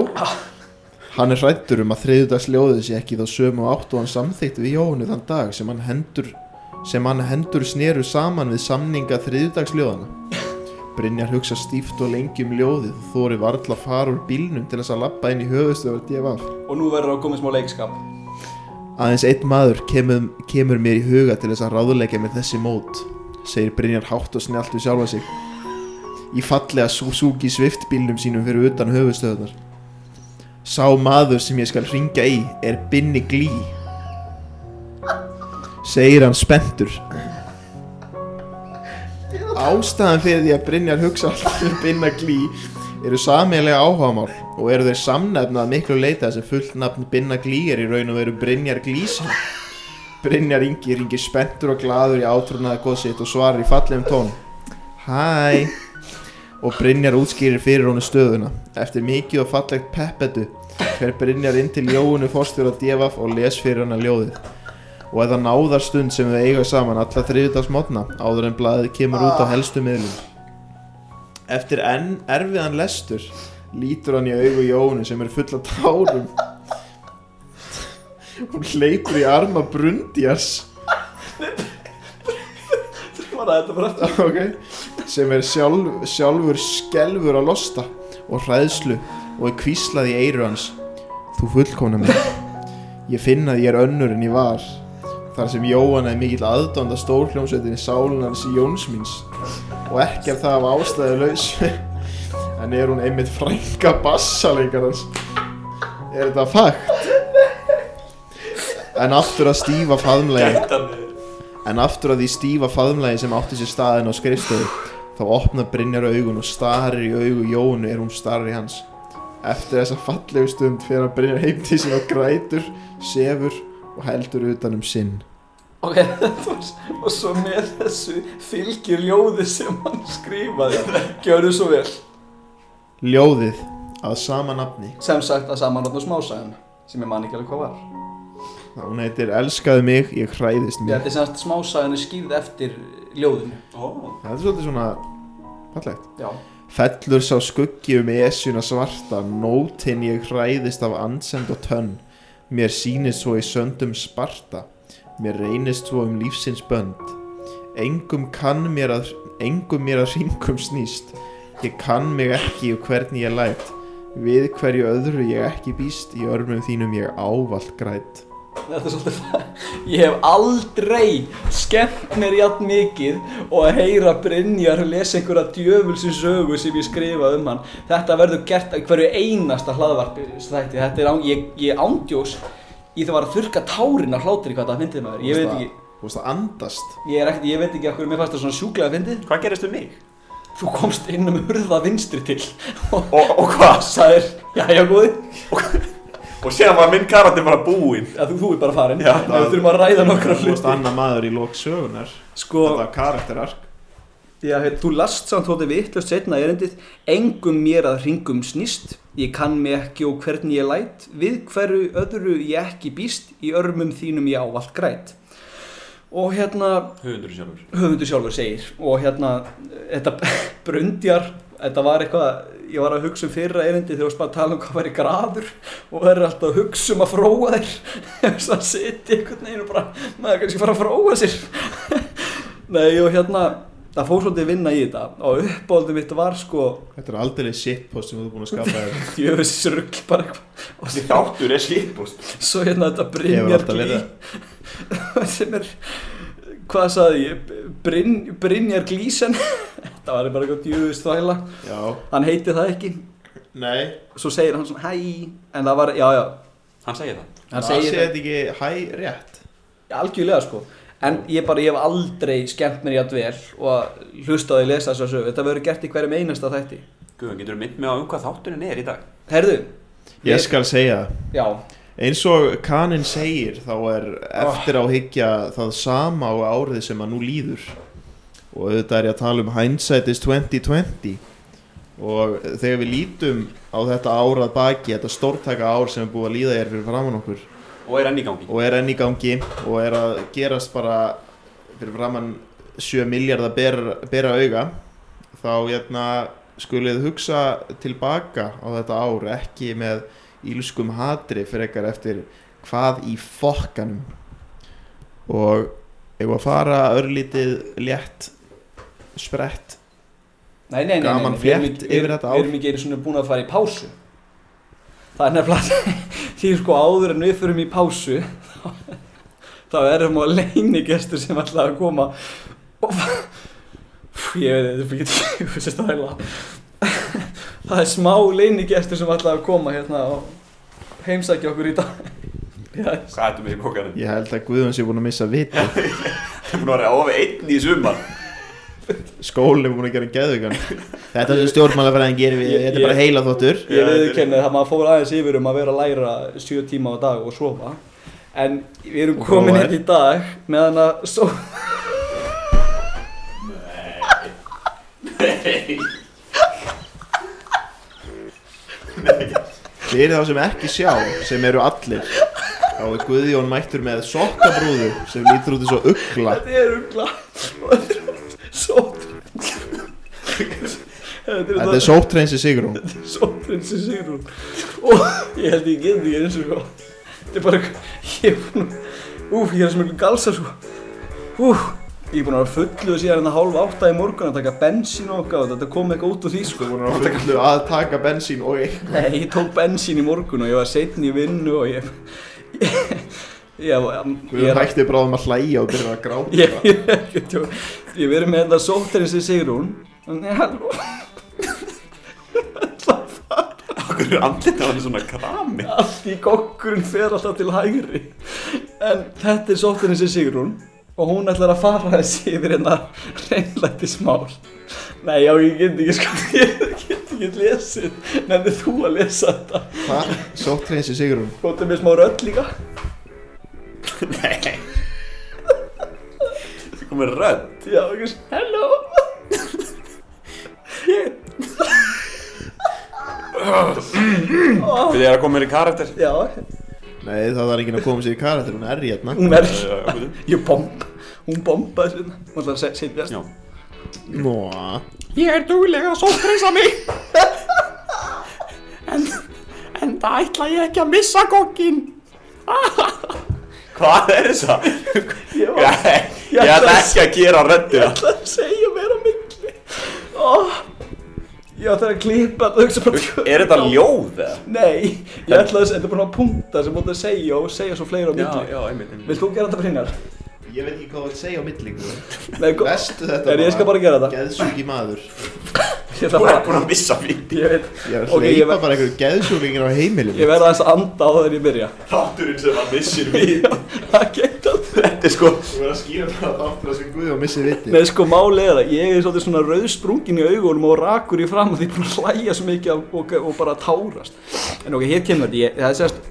Hann er hrættur um að þriðudagsljóðið sé ekki þá sömu átt og hann samþykti við Jóhannu þann dag sem hann hendur sem hann hendur sneru saman við samninga þriðudagsljóðana. Brynjar hugsa stíft og lengi um ljóðið og þóri varla að fara úr bílnum til þess að lappa inn í höfustöður DFF. Og nú verður að koma smá leikskap Aðeins einn maður kemur, kemur mér í huga til þess að ráðuleika mér þessi mót, segir Brynjar hátt og snjált við sjálfa sig. Í fallega Suzuki Swift bílnum sínum fyrir utan höfustöðunar. Sá maður sem ég skal ringja í er Binni Glí, segir hann spenntur. Ástæðan fyrir því að Brynjar hugsa alltaf um Binna Glí eru sameiginlega áhugamál og eru þeir samnefnað miklu leita sem fullt nafn Binna Glí er í raun og veru Brynjar Glísson. Brynjar Ingi ringir spenntur og gladur í átrúnaði góð sitt og svarar í fallegum tón. Hæ! Og Brynjar útskýrir fyrir honum stöðuna. Eftir mikið og fallegt peppetu fer Brynjar inn til Jóunu fórstjóra DFF og les fyrir hana ljóðið. Og eða náðar stund sem við eiga saman alla þriðdags mótna áður en blaðið kemur út á helstu miðlum. Eftir enn erfiðan lestur lítur hann í augu Jónu sem er full af tárum. Hún hleypur í arma Brundjars Var það þetta bara eftir ok, sem er sjálf, sjálfur skelfur að losta og hræðslu og er kvíslað í eyru hans. Þú fullkomna mig. Ég finn að ég er önnur en ég var. Þar sem Jóhann er mikill aðdónd að stórhljómsveitinni Sálunars Jónsmíns og ekki er það af ástæðu laus en er hún einmitt frænka bassalegarans er þetta fakt? en aftur að stífa faðmlegi en aftur að því stífa faðmlegi sem átti sér staðin á skrifstofu þá opna Brynjar augun og starir í augu Jónu er hún starir í hans. Eftir þessa fallegu stund fyrir að Brynjar heim til sín og grætur sefur og heldur utan um sinn Ok, og svo með þessu fylgir ljóði sem hann skrifaði. Gjörðu svo vel. Ljóðið að sama nafni. Sem sagt að samanlótna smásæðan sem ég man ekki alveg hvað var. Hún heitir Elskaðu mig, ég hræðist mig. Þetta er semst smásæðan er skýrð eftir ljóðinu. Það er svolítið svona fallegt. Já. Fellur sá skuggi um esjuna svarta Nótinn ég hræðist af ansend og tönn. Mér sýnist svo í söndum sparta Mér reynist svo um lífsins bönd Engum kann mér að Engum mér að ringum snýst Ég kann mig ekki og hvernig ég læt Við hverju öðru ég ekki býst Í örmum þínum ég ávalt græt Þetta er svolítið það. Ég hef aldrei skemmt mér jafn mikið og að heyra Brynjar lesa einhverja djöfulsins sögu sem ég skrifa um hann. Þetta verður gert hverju einasta hlaðvarpi þætti. Þetta er án, ég, ég ándjós, ég það var að þurka tárin af hlátri hvað það fyndið maður. Ég veit ekki, Þú veist að andast ég, er ekkert, ég veit ekki okkur, mér fannst það svona sjúklega fyndið. Hvað gerist um mig? Þú komst inn um hurða vinstri til og, Og, og hvað? sagðir, já, já, góði, Og séðan var minn karakter bara búinn já, þú, þú er bara farin. Já, við þurfum að ræða nokkra Þú veist hluti. annar maður í lók sögunar Sko, Þetta karakterark Já, heit, þú last samt þótti vittlust setna erindið Engum mér að hringum snýst. Ég kann mig ekki og hvernig ég læt Við hverju öðru ég ekki býst Í örmum þínum ég ávallt græt. Og hérna Höfundur sjálfur. höfundur sjálfur segir Og hérna, þetta brundjar Þetta var eitthvað Ég var að hugsa um fyrra erindi þegar þú bara að tala um hvað væri graður og það er alltaf að hugsa um að fróa þér. Þess að sitja einhvern veginn og bara maður kannski fara að fróa sér. Nei og hérna það fór svolítið vinna í þetta. Og uppáldum mitt var sko Þetta er aldrei shitpost sem þú er búin að skapa þér. Djöfisins rugg bara eitthvað. Og Þessi þáttur er slítbúst svo hérna þetta Hefur Brynjar alltaf Glí verið sem er hvað saði ég? Bryn, Brynjar Glísen þetta var bara eitthvað djöfis þvæla. Já, hann heiti það ekki. Nei. Svo segir hann svona hæ en það var, já já. Hann segir það. Hann Það segir það. þetta ekki hæ rétt. Algjörlega sko en ég bara, ég hef aldrei skemmt mér jætt vel og hlustaði að lesa þess að sögu þetta verður gert í hverjum einasta þætti. Guðan, getur þú mynd mig á um hvað þátturinn er í dag? herðu, Ég skal segja. Það já. Eins og Kanin segir þá er eftir á higgja það sama á árið sem að nú líður. Og auðvitað er ég að tala um hindsight is 2020 og þegar við lítum á þetta árað baki, þetta stórtaka ár sem er búið að líða er fyrir framann okkur Og er enn í gangi. Og er enn í gangi og er að gerast bara fyrir framann 7 miljardar bera, bera auga þá hérna, skulið hugsa tilbaka á þetta ár ekki með ílskum hatri frekar eftir hvað í fokkanum. Og ef að fara örlítið létt sprett Nei, nei, nei, nei, Gaman við- yfir þetta Við erum ekki einu svona búin að fara í pásu Það er nefnilega Því sko áður en við förum í pásu þá- þá erum á leini gestur sem ætlaði að koma. Og ég veit þetta er ekki þessi stæla Það er smá leini gestur sem ætlaði að koma hérna og heimsækja okkur í dag. Já, Hvað ættum við í bókanum? ég held að Guðjón sé búin að missa viti Það er búin að vera ofið einn í sumar skólinn er búin að gera geðugan þetta sem stjórnmálafræðin gerir við þetta er bara heila þóttur Ég viðurkenni það maður fór aðeins yfir um að vera að læra 7 tíma á dag og sofa. En við erum komin prófa hérna í dag með hann að so Fyrir þá sem ekki sjá, sem eru allir. Þá er Guðjón mættur með sokkabrúðu sem lítur út eins og ugla. Þetta er ugla og þetta er sótt Þetta Þetta er sóttreinsi Sigrún Sigrún og ég held ég get ekki eins og sko Þetta er bara ég er búin að Úf, ég er sem mjög galsa sko Úf, ég er búin að vera fullu síðan en að hálfa átta í morgun að taka bensín og og þetta kom eitthvað út úr því sko Hún er á fullu að taka bensín og eitthvað Nei, ég tók bensín í morgun og ég var setn í vinnu og ég, ég ég er hætti bráðum að hlæja og byrja að gráta Ég ég er að Ég verið með þetta sóttirins í Sigrún Nei, halló Okkur er andlita henni svona krami. Allt í kokkurinn fer alltaf til hægri. En þetta er sóttirins í Sigrún Og hún ætlar að fara þessi yfir hérna reynlætti smál Nei, já, ég get ekki sko Ég get ekki lesið. Nefnir þú að lesa þetta? Hvað? Sótt reynsi Sigrún? Góttum við smá rödd líka? Nei. Það komið rödd. Já, ekki Hello Við erum að koma mér í karakter. Já, Nei, það var enginn að koma sér í karakter, hún er hérna. Hún er Ég bomb Hún bombaði svona Hún ætlar að se- setjast Já. Nó, Ég er duglega að sótreisa mig. En, en það ætla ég ekki að missa kokkin Hvað er þessa? Ég var Ég, ég ætla ekki að gera röddina. Ætla að segja mér á milli oh, Ég ætla að klippa Er þetta ljóð eða? Nei, ég ætla að þetta er bara svona punkta sem mútið að segja og segja svo fleiri á milli já, Vilt þú gera þetta fyrir hinnar? Ég veit ekki hvað þú vilt segja á millingu Vestu þetta Er ég skal bara gera þetta Geðsjúki maður. Ég ætla Þú er bara búin að missa víti Ég veit. Ég er að Ok, ég hleypa ver- bara einhverju geðsjúkingin á heimilinu Ég verða aðeins að anda á þegar ég byrja. Þátturinn sem að missir víti Það geta Þetta er sko Þú verður að skýra það að áttur að sem Guði og missi viti Nei sko málið er það, ég er svolítið svona rauðsprungin í augunum og rakur í fram og því búin að hlæja svo mikið af- og, og bara tárast. En ok, hér kemur þetta, ég, það er sérst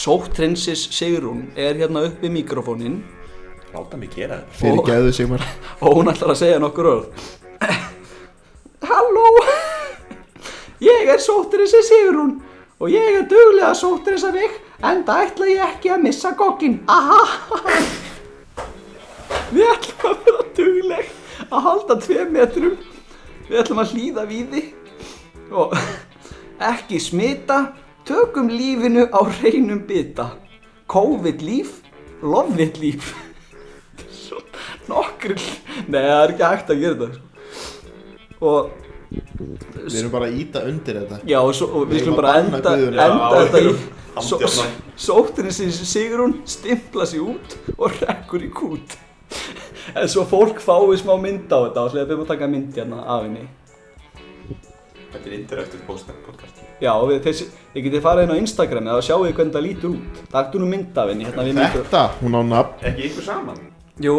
Sóttrinsis Sigrún er hérna upp við mikrofónin Láta mig gera þetta. Fyrir geðu Sigmar. Og hún ætlar að segja nokkur orð. Halló! Ég er Sóttrinsis Sigrún. Og ég er duglega Sóttrinsa vik en það ætla ég ekki að missa gokkin Aha! Við ætlum að vera dugleg að halda tveim metrum. Við ætlum að hlýða víði. Og ekki smita. Tökum lífinu á reynum bita. COVID líf, lofið líf Svo Nokkri Nei, það er ekki hægt að gera þetta sko. Og Við erum bara að íta undir þetta. Já, og, svo, og við Við skulum bara enda, enda þetta í. Sóttirinn sem Sigrún stimpla sig út og rekkur í kút. En svo fólk fái smá mynd á þetta og hleypum að taka mynd hérna af henni. Þetta er interaktiv podcast. Já, og við, þessi, ég geti farið inn á Instagram eða sjáu þið hvernig það lítur út. Taktu nú mynd af henni hérna við Þetta, hún á nafn Ekki ykkur saman Jú.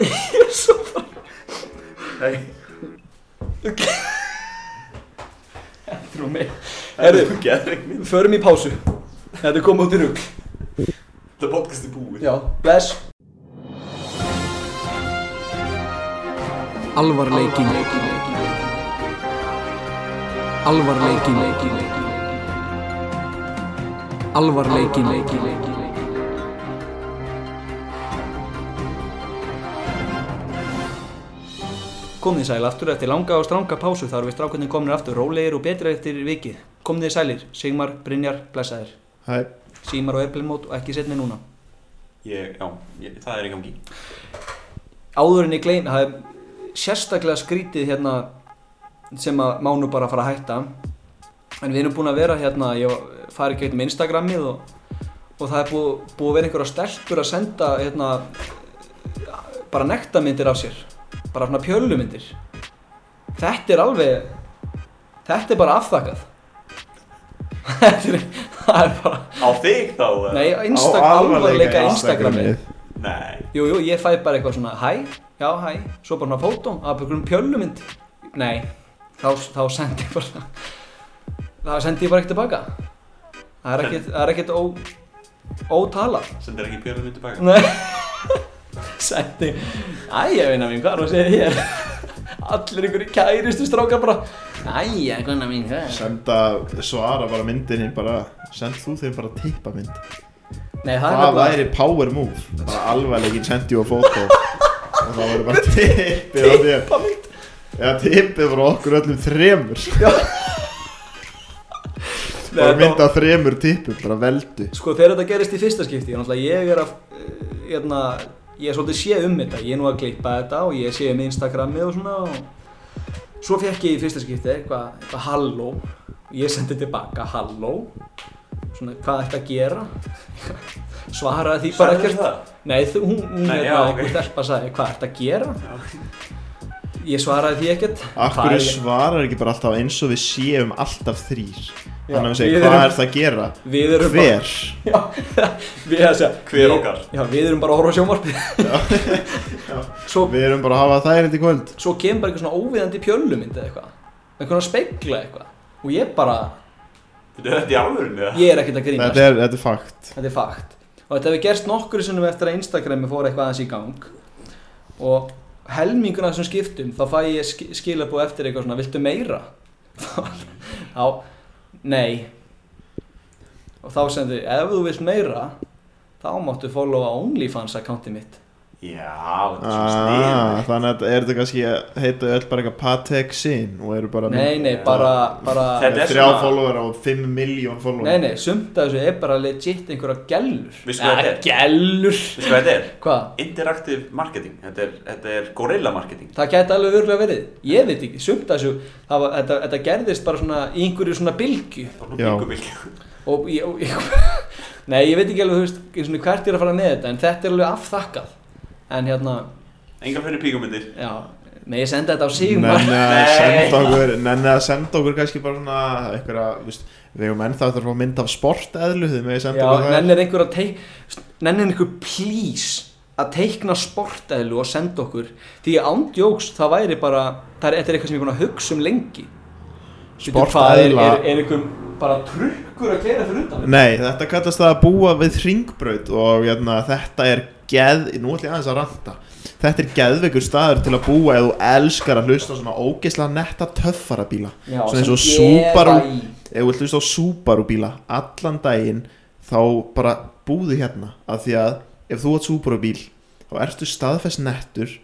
Ég er svo Nei Þetta er mig Herðu, Geðveik mynd förum í pásu. Þetta er komið út í rugg Þetta podcast er búið. Já, bless. Alvarleikin Alvarleikin Alvarleikin Komið þið sæl aftur eftir langa og stranga pásu erum við strákunni komin aftur rólegir og betri eftir vikið. Komið þið sælir, Sigmar, Brynjar, blessaðir. Hæ Símar og Eplilmót og ekki setni núna. Ég, já, ég, það er í gangi Áður en ég gleym, það er sérstaklega skrítið hérna sem að má nú bara fara að hætta. En við erum búin að vera hérna, ég fari ekki eitthvað með Instagramið og, og það er búið, búið að vera einhverja stelpur að senda hérna bara nektarmyndir af sér. Bara svona pjölumyndir. Þetta er alveg, þetta er bara afþakkað. Þetta er, það er bara, Á þig þá? nei, Insta, alvarleika Instagramið. Nei. Jú, jú, ég fæ bara eitthvað svona hæ, já, hæ, svo bara svona fótó af einhverjum pjölumynd. Nei, þá, þá sendi ég bara þá sendi ég bara ekkert tilbaka. Það er ekkert, það er ekkert ó, ótalað. Sendir ekki björnum mynd tilbaka? Nei Sendi, æja, vinna mín, hvað er það að segja hér? Allir einhverju kæristu strákar bara. Æja, vinna mín, hvað er? Senda, svara bara myndinni bara Send þú þeim bara tippa mynd. Nei, það er Það nefnilega væri power move? Bara alvarleikin sendi og fótó. Og það væri bara tippið á þér. Tippamynd. Já, tippið frá okkur öllum þremur. Nei, Bara þetta- mynda þremur tippum, bara veldu. Sko þegar þetta gerist í fyrsta skipti, ég er að, eh, hérna, ég er svolítið sé um þetta, ég er nú að klippa þetta og ég sé um Instagramið og svona og svo fekk ég í fyrsta skipti eitthvað, eitthvað halló, ég sendi tilbaka halló, svona hvað ætti að gera, svaraði því bara ekkert. það? Nei, hún, hún hérna, já, ok. einhver stelpa sagði, hvað ert að gera? Ég svaraði því ekkert. Akkur er svarar ekki bara alltaf eins og við séum alltaf þrýr Já, Þannig að við við segjum, hvað er það að gera? Við erum Hver? bara, við, að segja, Hver við- okkar? Já, við erum bara að horfa svo, Við erum bara að hafa það í kvöld. Svo kemur bara eitthvað svona óviðandi pjölumynd eða eitthvað. Eitthvað að spegla eitthvað. Og ég bara, Þetta er þetta í alvörunni eða? ég er ekkert að grínast. Þetta er, þetta er fakt. Þetta er fakt. Og þetta hefur gerst nokkur sinnum eftir að Instagrami fór eitthvað aðeins í gang. Og helminguna þessum skiptum Þá fæ ég sk skilabú eftir eitthvað svona Viltu meira? Já, nei. Og þá sendi ef þú vilt meira Þá máttu followa OnlyFans accounti mitt Já, þetta er svo ah, snið Þannig að er þetta kannski að heita öll bara eitthvað Patek Sin og eru bara Nei, nei, bara, bara Þetta er þrjá svona- follower og 5 miljón follower Nei, nei, sumt af þessu er bara legit einhverja gellur Veistu hvað þetta er? Gellur Veistu hvað þetta er? Hvað? Interactive marketing Þetta er, þetta er gorilla marketing Það gæti alveg örgulega verið. Ég veit ekki, sumt að þessu, það þetta, þetta gerðist bara svona í einhverju svona bylgju. Bara Já. byggubilgi Og ég, og ég, nei, ég veit ekki alveg, þú veist, svona, hvert ég er að fara með þetta, en þetta er alveg afþakkað. En hérna, Engar fyrir píkumyndir já, með ég senda þetta á Sigmar. Nenni að Nei. senda okkur Nenni að senda okkur kannski bara svona veist, við hefum ennþá eftir að fá mynd af sporteðlu þið með að senda Já, okkur það nennir einhver að teik, nennir einhver please að teikna sportæðlu og senda okkur. Því að ándjóks, það væri bara, það er, þetta er eitthvað sem ég er búin að hugsa um lengi. Bíddu, hvað, Sporteðla Er, er, er einhver bara trukkur að gera fyrir utan? Nei, þetta kallast það að búa við hringbraut og jæna, þetta er geð, nú ætlum ég aðeins að ranta Þetta er geðveikur staður til að búa ef þú elskar að hlusta svona ógeðslega netta töffara bíla Já, Svona eins og Subaru. Ef þú hlusta á Subaru bíla allan daginn þá bara búðu hérna af því að ef þú átt Subaru bíl þá ertu staðfest nettur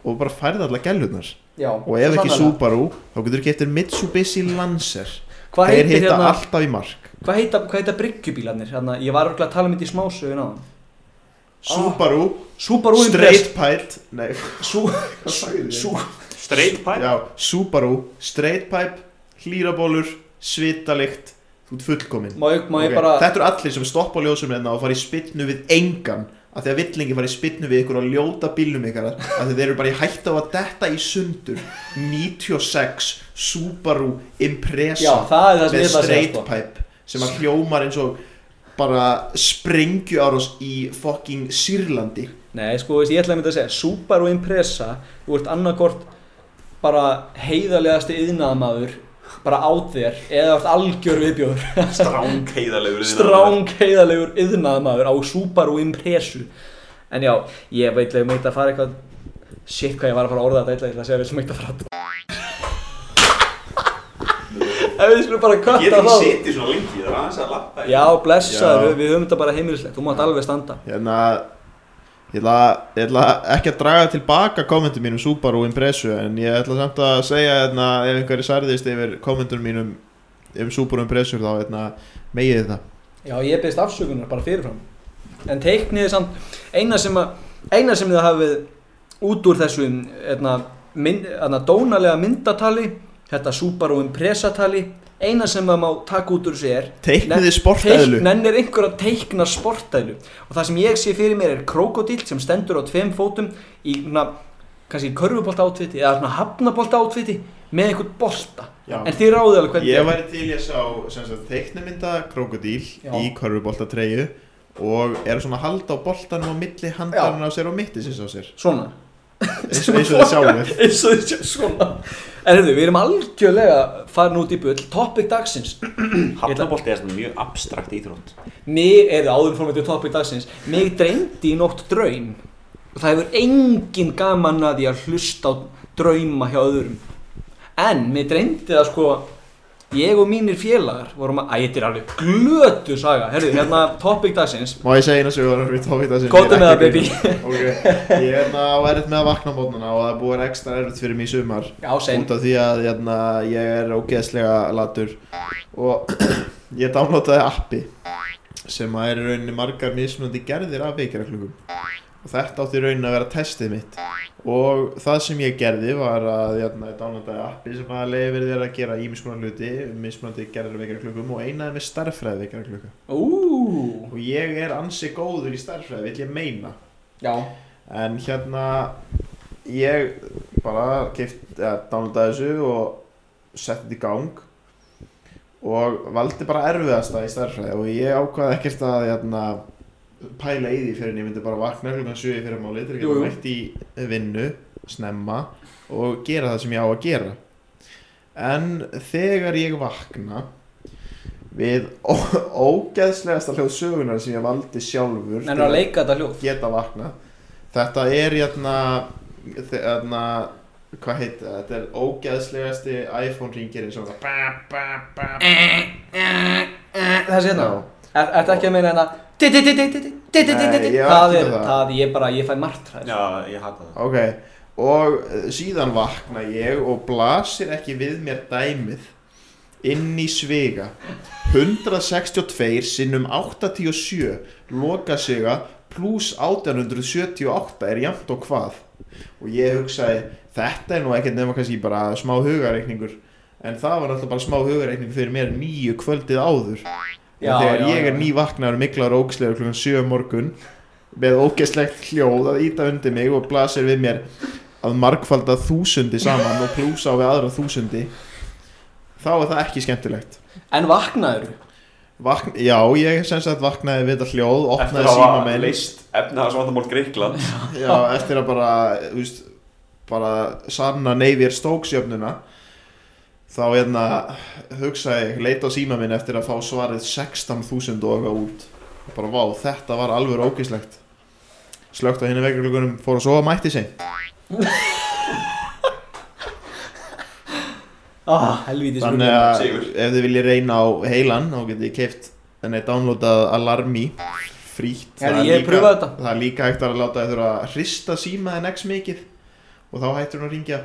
og bara færði alla gælunar og ef ekki sannarlega. Subaru þá getur getur Mitsubishi Lancer Þeir hitta hérna, alltaf í mark hvað heita, heita bryggjubílarnir? Hérna, ég var örgulega að tala um þetta í smásögun á hann. Subaru. Subaru Straight Pipe. Straight pipe? Já, Subaru. Straight Pipe Hlýrabólur Svitalikt. Þú ert fullkomin má ég, má ég Ok, bara, Þetta eru allir sem stoppa á ljósum hérna og fara í spynnu við engan af því að villingi fara í spynnu við ykkur og ljóta bílnum ykkar því þeir eru bara í hætta á að detta í sundur. 96 Subaru Impreza já, það er það sem með að straight sko. pipe sem að hljómar eins og bara sprengju árás í fucking Sýrlandi Nei, sko, ég ætla að mynda að segja, Subaru Impreza, þú ert annarkort bara heiðarlegasti yðnaðamaður, bara át þér, eða ert algjör viðbjóður. Stráng heiðalegur Stráng heiðarlegur yðnaðamaður á Subaru Imprezu. En já, ég veit að ég meit að fara eitthvað, shit hvað ég var að fara að orða þetta, ég ætla að segja vel sem meit að fara Ef við skulum bara Ég kötta get ekki þá. setið svona lengi Það er aðeins að lappa Já, blessaður, við, við höfum þetta bara heimilislegt, þú mátt alveg standa. hérna ég ætla, ég ætla ekki að draga tilbaka kommentum mínum Subaru Imprezu en ég ætla samt að segja hérna, ef einhverju særðist yfir kommentum mínum um Subaru Imprezu þá hérna, megið það. Já, ég beðist afsökunar bara fyrirfram. En teikniði samt Eina sem, að, eina sem þið hafið út úr þessu etna, mynd, etna, dónalega myndatali Þetta Subaru Impreza tali Eina sem maður má taka út úr þessu er teikniði sportæðlu Nennir einhver að teikna sportæðlu Og það sem ég sé fyrir mér er krokodíl sem stendur á tveim fótum Í svona, kannski körfubolta átfiti Eða svona hafnabolta átfiti Með einhvern bolta. Já. En þið ráðið alveg hvernig ég væri til ég sá teiknimynda krokodíl Já. í körfuboltatreyju og er svona að halda á boltanum á milli handarinn á sér og sér. Svona. Eins og þið sjálfur eins og þið sjá svona en hefðu, við erum algjörlega farin út í bull. Topic dagsins. Hafnabolti er svona mjög abstrakt íþrótt. Mig, eða áður til topic dagsins mig dreymdi í nótt draum. Og það hefur engin gaman að því að hlusta á drauma hjá öðrum. En mig dreymdi það sko ég og mínir félagar vorum að, æ, þetta er alveg glötu saga. Herðu, hérna topic dagsins. Má ég segja eina sögur það sem Góðu ég er með það, baby. að grínast. ok, ég er hérna á erfitt með að vakna á mótnana og það er að vera ekstra erfitt fyrir mig í sumar. Já, sein út af því að hérna, ég er ógeðslega latur. Og ég downloadaði appi sem að er rauninni margar mismunandi gerðir af veikjaraklugum og þetta átti í rauninni að vera testið mitt. Og það sem ég gerði var að hérna, ég downloadaði appi sem að leiði þér að gera ímiskonar hluti mismunandi gerðar vekjara klukkum og einaði með starffræði vekjara klukka og ég er ansi góður í starffræði, vill ég meina. Já, en hérna ég bara downloadaði þessu og setti þetta í gang. Og valdi bara erfiðasta í starffræði og ég ákvaði ekkert að hérna, pæla í því fyrir en ég myndi bara vakna klukkan 7 fyrir máli til að Jú, geta jú. mætt í vinnu snemma og gera það sem ég á að gera. En þegar ég vakna við ógeðslegasta hljóð sögunar sem ég valdi sjálfur en að leika þetta hljóð? geta vakna þetta er hérna hérna hvað heit það, þetta er ógeðslegasti iPhone ringirinn svona ba, ba, ba, Þessi hérna, er þetta ekki að meina hérna Það er það, ég bara, ég fæ martra Já, ég hata það. Ok, og eh, síðan vakna ég og blasir ekki við mér dæmið inn í svega 162 sinnum 87 loka siga pluss 1878 er jæmt og hvað. Og ég hugsaði þetta er nú ekkert nefnum að kannski bara smá hugareikningur en það var alltaf bara smá hugareikning fyrir mér nýju kvöldið áður. Já, þegar já, ég er nývaknaður miklar og ógislegur klukkan 7 um morgun með ógeslegt hljóð að íta undir mig og blasir við mér að margfalda þúsundi saman og plúsa á við aðra þúsundi þá er það ekki skemmtilegt. En vaknaður Vakn, já, ég sem sagt vaknaði við þetta hljóð opnaði að síma hafa minn leist efnahagsvandamál Gríkland já, eftir að bara, þú veist bara sanna neyðir stóksjöfnuna þá hérna hugsaði ég, leita á síma minn eftir að fá svarið 16.000 og eitthvað út. Og bara vá, þetta var alveg ógislegt slögt á henni vekjarklukkunum fór að sofa mætti sig ah, Helvítis þannig að ef þið viljið reyna á heilan þá getið þið keift þannig downloadað Alarmi frítt. Það ég það er líka hægt að láta þið þurfa að hrista símaðin x mikið og þá hættur hún að ringja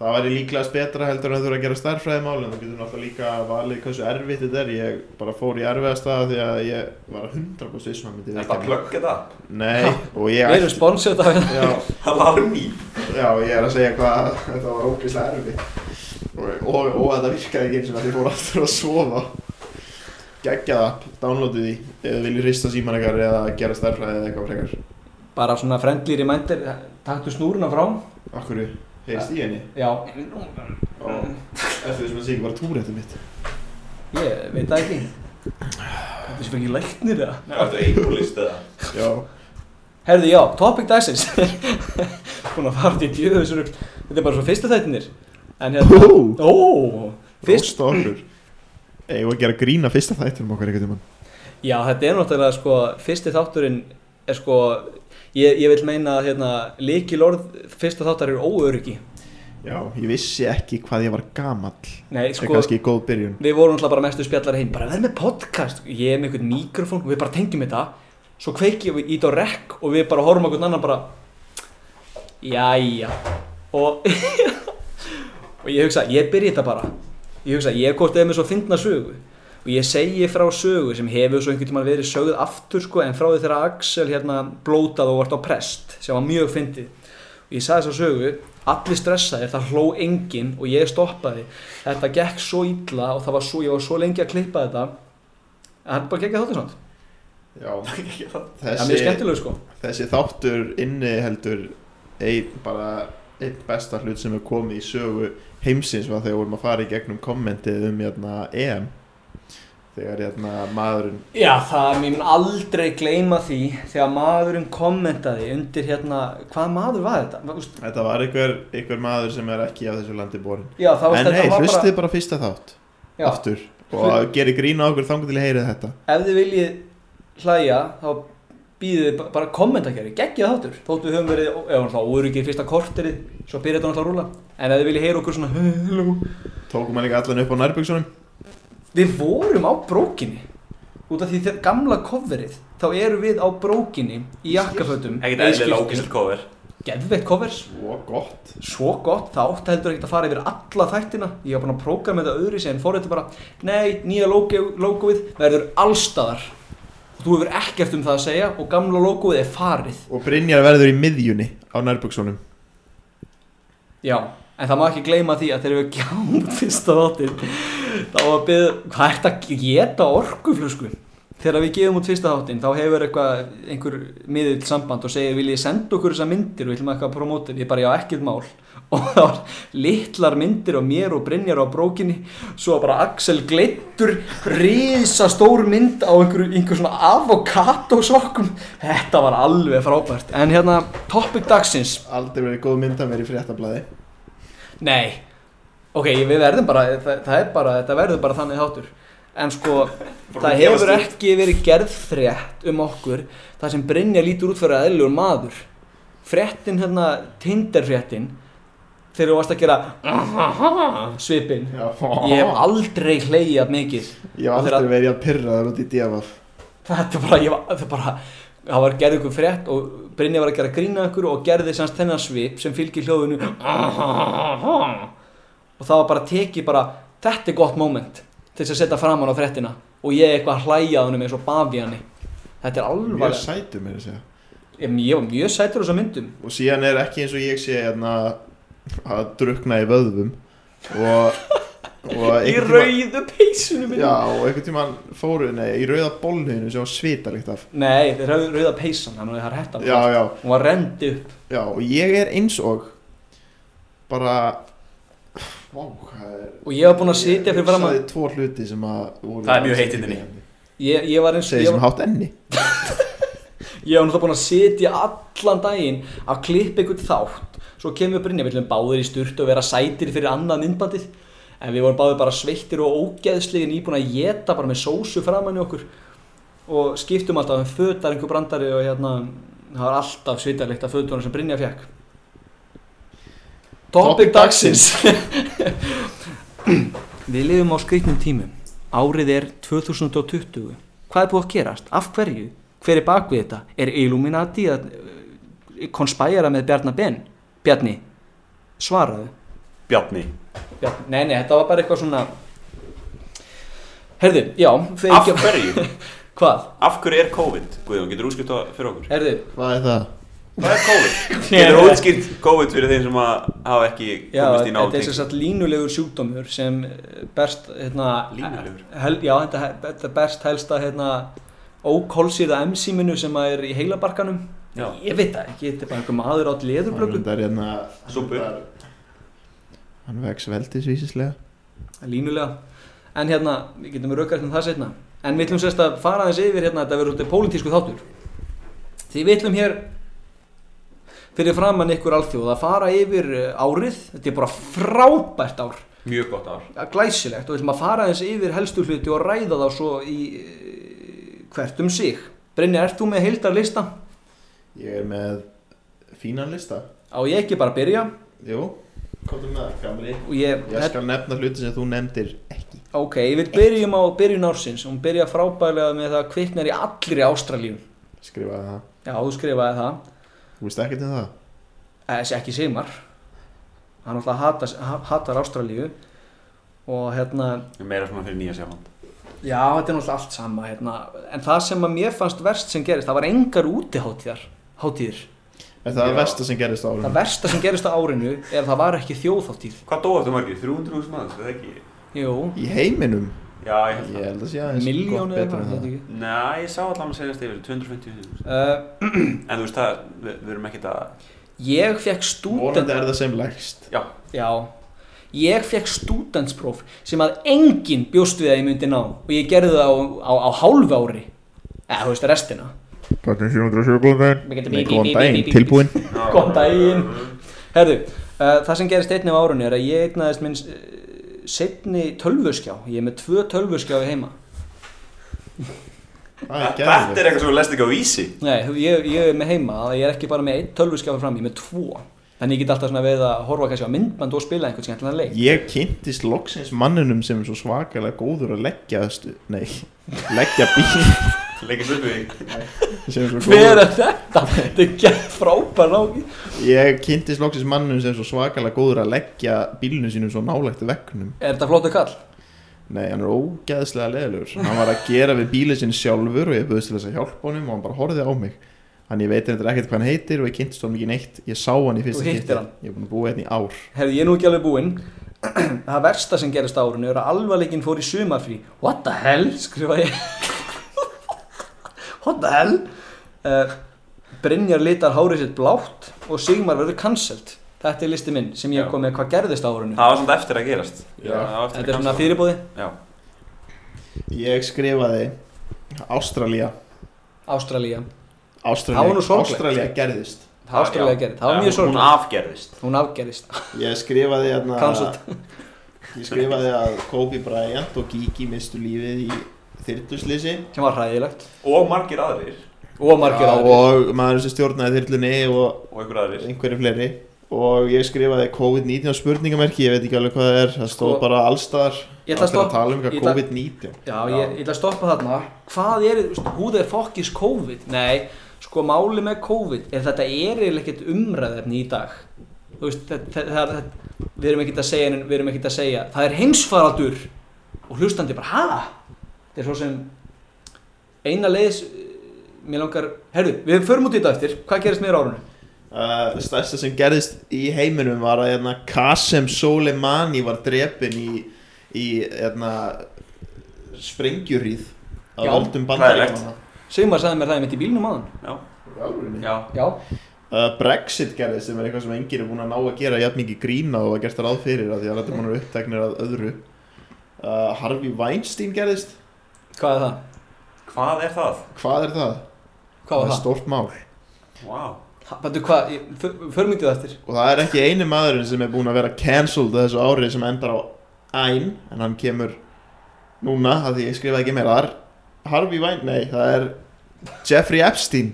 það væri líklegast betra heldur en að þurfa að gera stærfræðimál en þú getur náttúrulega líka valið hversu erfitt þetta er. Ég bara fór í erfiðasta því að ég var 100% vissum að myndi Þetta þetta nei og ég Við erum sponsored af hérna já, Alarmi Já, ég er að segja hvað þetta var ógeðslega erfitt. Og, og, og þetta virkaði ekki eins og því fór aftur að sofa. Geggjað app, downloadu því ef þið viljið hrista síman ykkar eða gera stærfræði eða eitthvað frekar. Bara svona heyrst í henni. Já, eftir þess að það sé ekki bara túrættu mitt? Ég veit það ekki. Þetta sem ekki læknir eða? Þetta er einhverlist eða? Já, Herðu, já, topic dagsins. Búin að fara til djöðu þessu rugl Þetta er bara svo fyrstu þættinir En hérna Ó. Ó! Fyrst okkur. Eigum við að gera grína fyrsta þættinum okkar einhvern tímann. Já, þetta er náttúrulega sko Fyrsti þátturinn er sko Ég, ég vil meina að hérna Líkil orð fyrsta þáttar eru óöryggi. Já, ég vissi ekki hvað ég var gamall. Nei, sko kannski góð byrjun. Við vorum náttúrulega bara mestu spjallar heim. Bara verð með podcast. Ég er með einhvern mikrofón. Og við bara tengjum þetta. Svo kveiki við ít á rekk Og við bara horfum okkur annan bara Jæja. Og Og ég hugsa, ég byrja þetta bara. Ég hugsa, ég er eða með svo fyndna sögu Og ég segi frá sögu sem hefur svo einhvern tímann verið sögð aftur sko En frá því þegar Axel hérna blótað og vart á prest Sem var mjög fyndið. Og ég sagði þessa sögu Allir stressaðir, það hló enginn og ég stoppaði. Þetta gekk svo illa og það var svo, ég var svo lengi að klippa þetta að hann bara gekkja þáttur svona Já, Það er mjög þessi, skemmtilegu sko. þessi þáttur inni heldur ein, bara einn besta hlut sem er komið í sögu heimsins var þegar vorum að fara í gegnum kommentið um hérna, EM þegar hérna, maðurinn Já, það, mér aldrei gleyma því þegar maðurinn kommentaði undir hérna, hvað maður var þetta? Þetta var einhver, einhver maður sem er ekki af þessu landi borin Já, en hei, hlustið bara, bara fyrsta þátt já, aftur og gerir grín á okkur þangur til að heyra þetta. Ef þið viljið hlæja þá býðið bara- kommentakeri, geggja þáttur. Þótt við höfum verið, eða þá úr ekki fyrsta korterið, svo byrja þetta náttúrulega að rúla en ef þið viljið heyra okkur svona tókum maður líka allan upp á nærbyggsonum Við vorum á brókinni. Út af því þegar gamla coverið þá erum við á brókinni í jakkafötum. Ekkert eðlilega ógæslega cover. Geðveitt covers, svo gott. Svo gott, það átti heldur ekkert að fara yfir alla þættina. Ég var búinn að prógrama þetta öðru sem fór þetta bara Nei, nýja logo, logoið verður allstaðar Þú hefur ekkert um það að segja og gamla logoið er farið. Og Brynjar verður í miðjunni á nærbyggsonum Já, en það má ekki gleyma því að þegar við gjáum fyrsta þáttin þá var byggð, hvað ert að geta orkuflösku? Þegar við gefum út fyrsta þáttin þá hefur eitthvað, einhver miðill samband og segir viljið senda okkur þessar myndir? Og við ætlum eitthvað að promóta ég bara já ekkert mál. Og það var litlar myndir á mér og Brynjar á brókinni. Svo bara Axel Gleittur risa stór mynd á einhver, einhver svona avokatosokkum þetta var alveg frábært. En hérna topic dagsins. Aldrei verið góð mynd að mér í fréttablaði. Nei, ok, við verðum bara, það, það er bara, þetta verður bara þannig þáttur. En sko, það hefur ekki verið gerð frétt um okkur Það sem Brynja lítur út fyrir aðeinslegur maður. Fréttin hérna, Tinder-fréttin Þegar þú varst að gera svipin. Ég hef aldrei hleyjað mikið. Ég hef aldrei verið að pyrra það út í DFF Þetta er bara, ég var, það bara Það var gerð ykkur frétt og Brynja var að gera grína ykkur og gerði semst þennan svip sem fylgir hljóðinu og það var bara tekið bara þetta er gott moment til þess að setja framan á fréttina. Og ég eitthvað hlæjaðunum eins og bavíani þetta er Mjög alvarlega sætur mér að ég, ég var mjög sætur á þessum myndum. Og síðan er ekki eins og ég sé hérna að drukna í vöðvum og, og í rauðu peysunum Já, og einhvern tímann fóru, nei, í rauða bólnuðinu sem var svitalikt af. Nei, þetta er rauð, rauða peysan að er hætta Já, já, hún var rendi upp. Já, og ég er eins og bara Vá, og ég var búinn að sitja fyrir fram að að Það er mjög heitt inni. ég, ég var eins Segir ég var, hátt enni. Ég var náttúrulega búinn að sitja allan daginn að klippa einhvern þátt. Svo kemur Brynja, við viljum báðir í sturt og vera sætir fyrir annað myndbandið. En við vorum báðir bara sveittir og ógeðslegin íbúin að geta bara með sósu framan í okkur. Og skiptum alltaf um fötar einhver brandari og hérna það var alltaf svitarlegt af fötunum sem Brynja fekk Topic dagsins Við lifum á skreitnum tímum Árið er 2020 Hvað er búið að gerast? Af hverju? Hver er bak við þetta? Er Illuminati að konspæra með Bjarnar Ben? Bjarni, svaraðu Bjarni Bjarni. Nei, nei, þetta var bara eitthvað svona Herðu, já Af hverju? Hvað? Af hverju er COVID? Guðjón, getur útskipt það fyrir okkur? Herðu, Hvað er það? Hvað er COVID? Getur útskipt COVID fyrir þeim sem að hafa ekki já, komist í þetta er sem náting? sagt línulegur sjúkdómur sem eh, berst hérna, Línulegur? hel, Já, þetta, þetta berst helst að hérna, ókólsýrða enzíminu sem að er í heilabarkanum Já. Ég veit það ekki, þetta er bara einhver maður átt leðurblöku Það er hérna Súpu. Hann vex veldisvísislega línulega en hérna, við getum raukast um það setna en við ætlum sérst að fara aðeins yfir hérna þetta verður út pólitísku þáttur því við ætlum hér fyrir framann ykkur alþjóð að fara yfir eh, árið. Þetta er bara frábært ár. Mjög gott ár. Ja, glæsilegt. Og við ætlum að fara aðeins yfir helstu hluti og ræða þá svo í eh, hvert um sig. Brynja, ert þú með heildar lista? Ég er með fínan lista. Á ég ekki bara að byrja? Jú, komdu með það, og ég, Ég skal nefna hluti sem þú nefndir ekki. Ok, ég vil byrjum á byrjun ársins. Og hún byrja frábælega með það að kviknar í allri Ástralíu. Skrifaði það. Já, þú skrifaði það Þú veist ekkert um það? þessi ekki Sigmar hann alltaf hatar, ha- hatar Ástralíu og hérna Meira svona fyrir nýja sjáfand já, þetta er náttúrulega allt sama hérna. en það sem að mér fannst verst sem gerist það var engar útiháttíðar hátíðir. Er það að versta sem gerist á það árunum? versta sem gerist á árinu er að það var ekki þjóðháttíð Hvað dóðu þetta margir? 300.000 manns, er það ekki? jú, Í heiminum? Já, ég held Ég það. held að sé aðeins miljónu gott eitthvað, en ég ekki. Nei, ég sá allan að segjast yfir 250.000 uh, En þú veist það, við, við erum ekkert að ég fekk stúdent Vonandi er það sem lægst. Já, já, ég fekk stúdentspróf sem að enginn bjóst við að ég myndi ná. Og ég gerði það á, á, á hálfu ári. Eða þú veist restina. Plattin 707, góðan daginn. Nei, góðan daginn, bí- bí- tilbúin Góðan daginn. Herðu, uh, það sem gerist einnig á árunni er að ég eignaðist minn uh, setni tölvuskjá. Ég er með tvö tölvuskjá heima. Það er þetta er eitthvað sem við lest ekki á vísi. Nei, ég, ég er með heima Ég er ekki bara með einn tölvuskjá fram, ég er með tvo. Þannig ég get alltaf svona veið að horfa kannski á myndband og spila einhvern skemmtilega leik. Ég kynntist loksins mannunum sem er svo svakalega góður að leggja stu, Nei, leggja bíl Leikist upp við er Hver er þetta? Þetta er gett frábær náki Ég kynntist loksins mannunum sem er svo svakalega góður að leggja bílunum sínum svo nálægt vegnum Er þetta flottu kall? Nei, hann er ógeðslega leðilegur Hann var að gera við bílinn sinn sjálfur og ég búðist til þess að hjálpa honum og hann bara horfði á mig. Hann ég veit hendur ekkert hvað hann heitir og ég kynntist honum ekki neitt. Ég sá hann í fyrsta Þú hittir hann? Ég er búin að búa hérna í ár. Herðu, ég er nú ekki alveg búinn. Það versta sem gerist á árinu er að alvarleikin fór í sumarfrí. What the hell, skrifa ég What the hell? Uh, Brynjar litar hárið sitt blátt og Sigmar verður cancelled. Þetta er listi minn sem ég Já. kom með. Hvað gerðist á árinu? Það var svona eftir að gerast. Já. Það var eftir Þetta er svona fyrirbóði Já, Ég skrifaði Ástralía. Ástralía. Ástralía, Það var nú sorglegt. Ástralía gerðist. Það- Ástralía já. gerði, það var mjög Hún sorglegt. afgerðist. Hún afgerðist. Ég skrifaði hérna Cancelled. Ég skrifaði að Kobe Bryant og Gigi mistu lífið í þyrluslýsi sem var hræðilegt. Og margir aðrir. Og margir Já, aðrir. og maður sem stjórnaði þyrlunni og Og einhver aðrir. einhverju fleiri. Og ég skrifaði COVID-19 spurningamerki, ég veit ekki alveg hvað það er. Það stóð Sko, bara allstar ég ætla að tala um eitthvað ætla- COVID-19. Já, ég, ég ætla að stoppa þarna. Hvað er, hú er fokkis COVID? Nei, sko máli með COVID er þetta er eiginlega ekkert umræðefni í dag. Þú veist, þetta, er- við erum ekkert að segja við erum ekkert að segja. Það er heimsfaraldur og hlustandi bara, ha? Þetta er svo sem eina leiðis mér langar, herru, við förum út í þetta eftir. Hvað gerist með árunu? uh, stærsta sem gerðist í heiminum var að hérna, Qasem Soleimani var drepin í, í hérna, Já, völdum hræðilegt. bandaríkjana Sigmar sagði mér það mitt í bílnum aðan Já, uh, já. Já, Brexit gerðist sem er eitthvað sem enginn er búin að ná að gera jafn mikið grína og að gert það ráð fyrir að því að þetta múin er uppteknir að öðru. Uh, Harvey Weinstein gerðist hvað er það? Hvað er það? hvað er það? Hvað var er það? stórt mál. Vá. Bættu hvað, ég- för- förum út í það eftir. Og það er ekki eini maðurinn sem er búin að vera cancelled þessu ári sem endar á æn en hann kemur núna að því ég skrifaði ekki meira. Það er Harvey Weinstein, nei það er Jeffrey Epstein.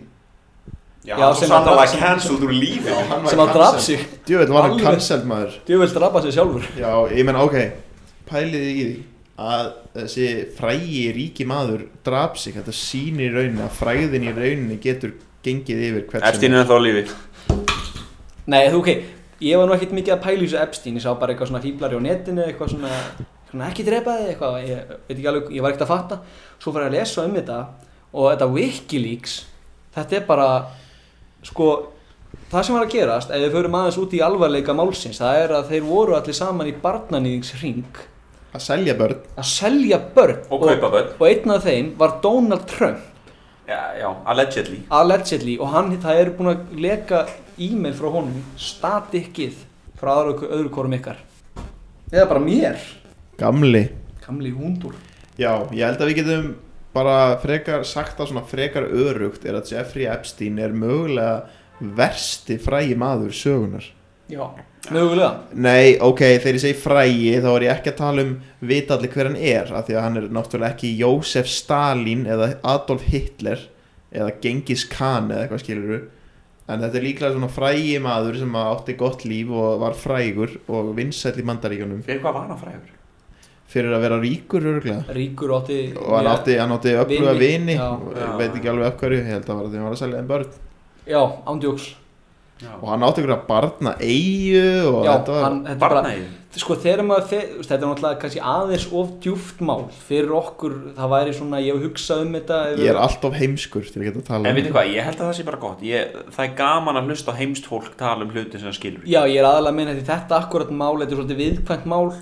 Já, Já, sem að- var cancelled úr lífi. Hann var sem að draf cancelled. sig. Djövel var hann cancelled maður. Vilt drapa sig sjálfur. Já ég menna ok pæliði í því að þessi frægi ríki maður draf sig. Þetta sýnir í rauninni að fræðin í rauninni getur gengið yfir hvert Epstein er ennþá á lífi. Nei, þú ok, ég var nú ekkert mikið að pæla í þessu Epstein. Ég sá bara eitthvað svona fíblari á netinu Eitthvað svona, svona ekki drepa þig eitthvað Ég veit ekki alveg, ég var ekkert að fatta. Svo fór ég að lesa um þetta Og þetta Wikileaks Þetta er bara, sko Það sem var að gerast, ef við förum aðeins út í alvarleika málsins Það er að þeir voru allir saman í barnanýðingsring að selja börn. Að selja börn. Og kaupa börn. Og einn af þeim var Donald Trump. Já, já, allegedly. Allegedly. Og hann, það er búin að leka e-mail frá honum statikkið frá öðru, öðru korum ykkar. Eða bara mér. Gamli. Gamli hundur. Já, ég held að við getum bara frekar sagt það svona frekar örugt er að Jeffrey Epstein er mögulega versti frægi maður sögunar já, mögulega. Nei, ok, þegar ég segi frægi þá er ég ekki að tala um vita allir hver hann er af því að hann er náttúrulega ekki Jósef Stalin eða Adolf Hitler eða Genghis Khan eða eitthvað skilur en þetta er líklega svona frægi maður sem átti gott líf og var frægur og vinsæll í mandaríkjunum Fyrir hvað var hann frægur? fyrir að vera ríkur örgulega ríkur átti og hann átti, hann átti öfluga Vini, vini. já. ég veit ekki alveg af hverju ég held að það var að hann var að selja þeim börn. Já, ándjóks Já, og hann átti ykkur að barna eigu og já, þetta var hann, þetta bara barnaði sko þegar maður, veist, þetta er náttúrulega kannski aðeins of djúft mál fyrir okkur, það væri svona, ég hef hugsað um þetta ef ég er alltof heimskur til að geta að tala En um veitir hvað, ég held að það sé bara gott. Ég, Það er gaman að hlusta á heimst fólk tala um hluti sem það skilur. Já, ég er aðalega að minna því þetta akkurat mál, þetta er svolítið viðkvæmt mál.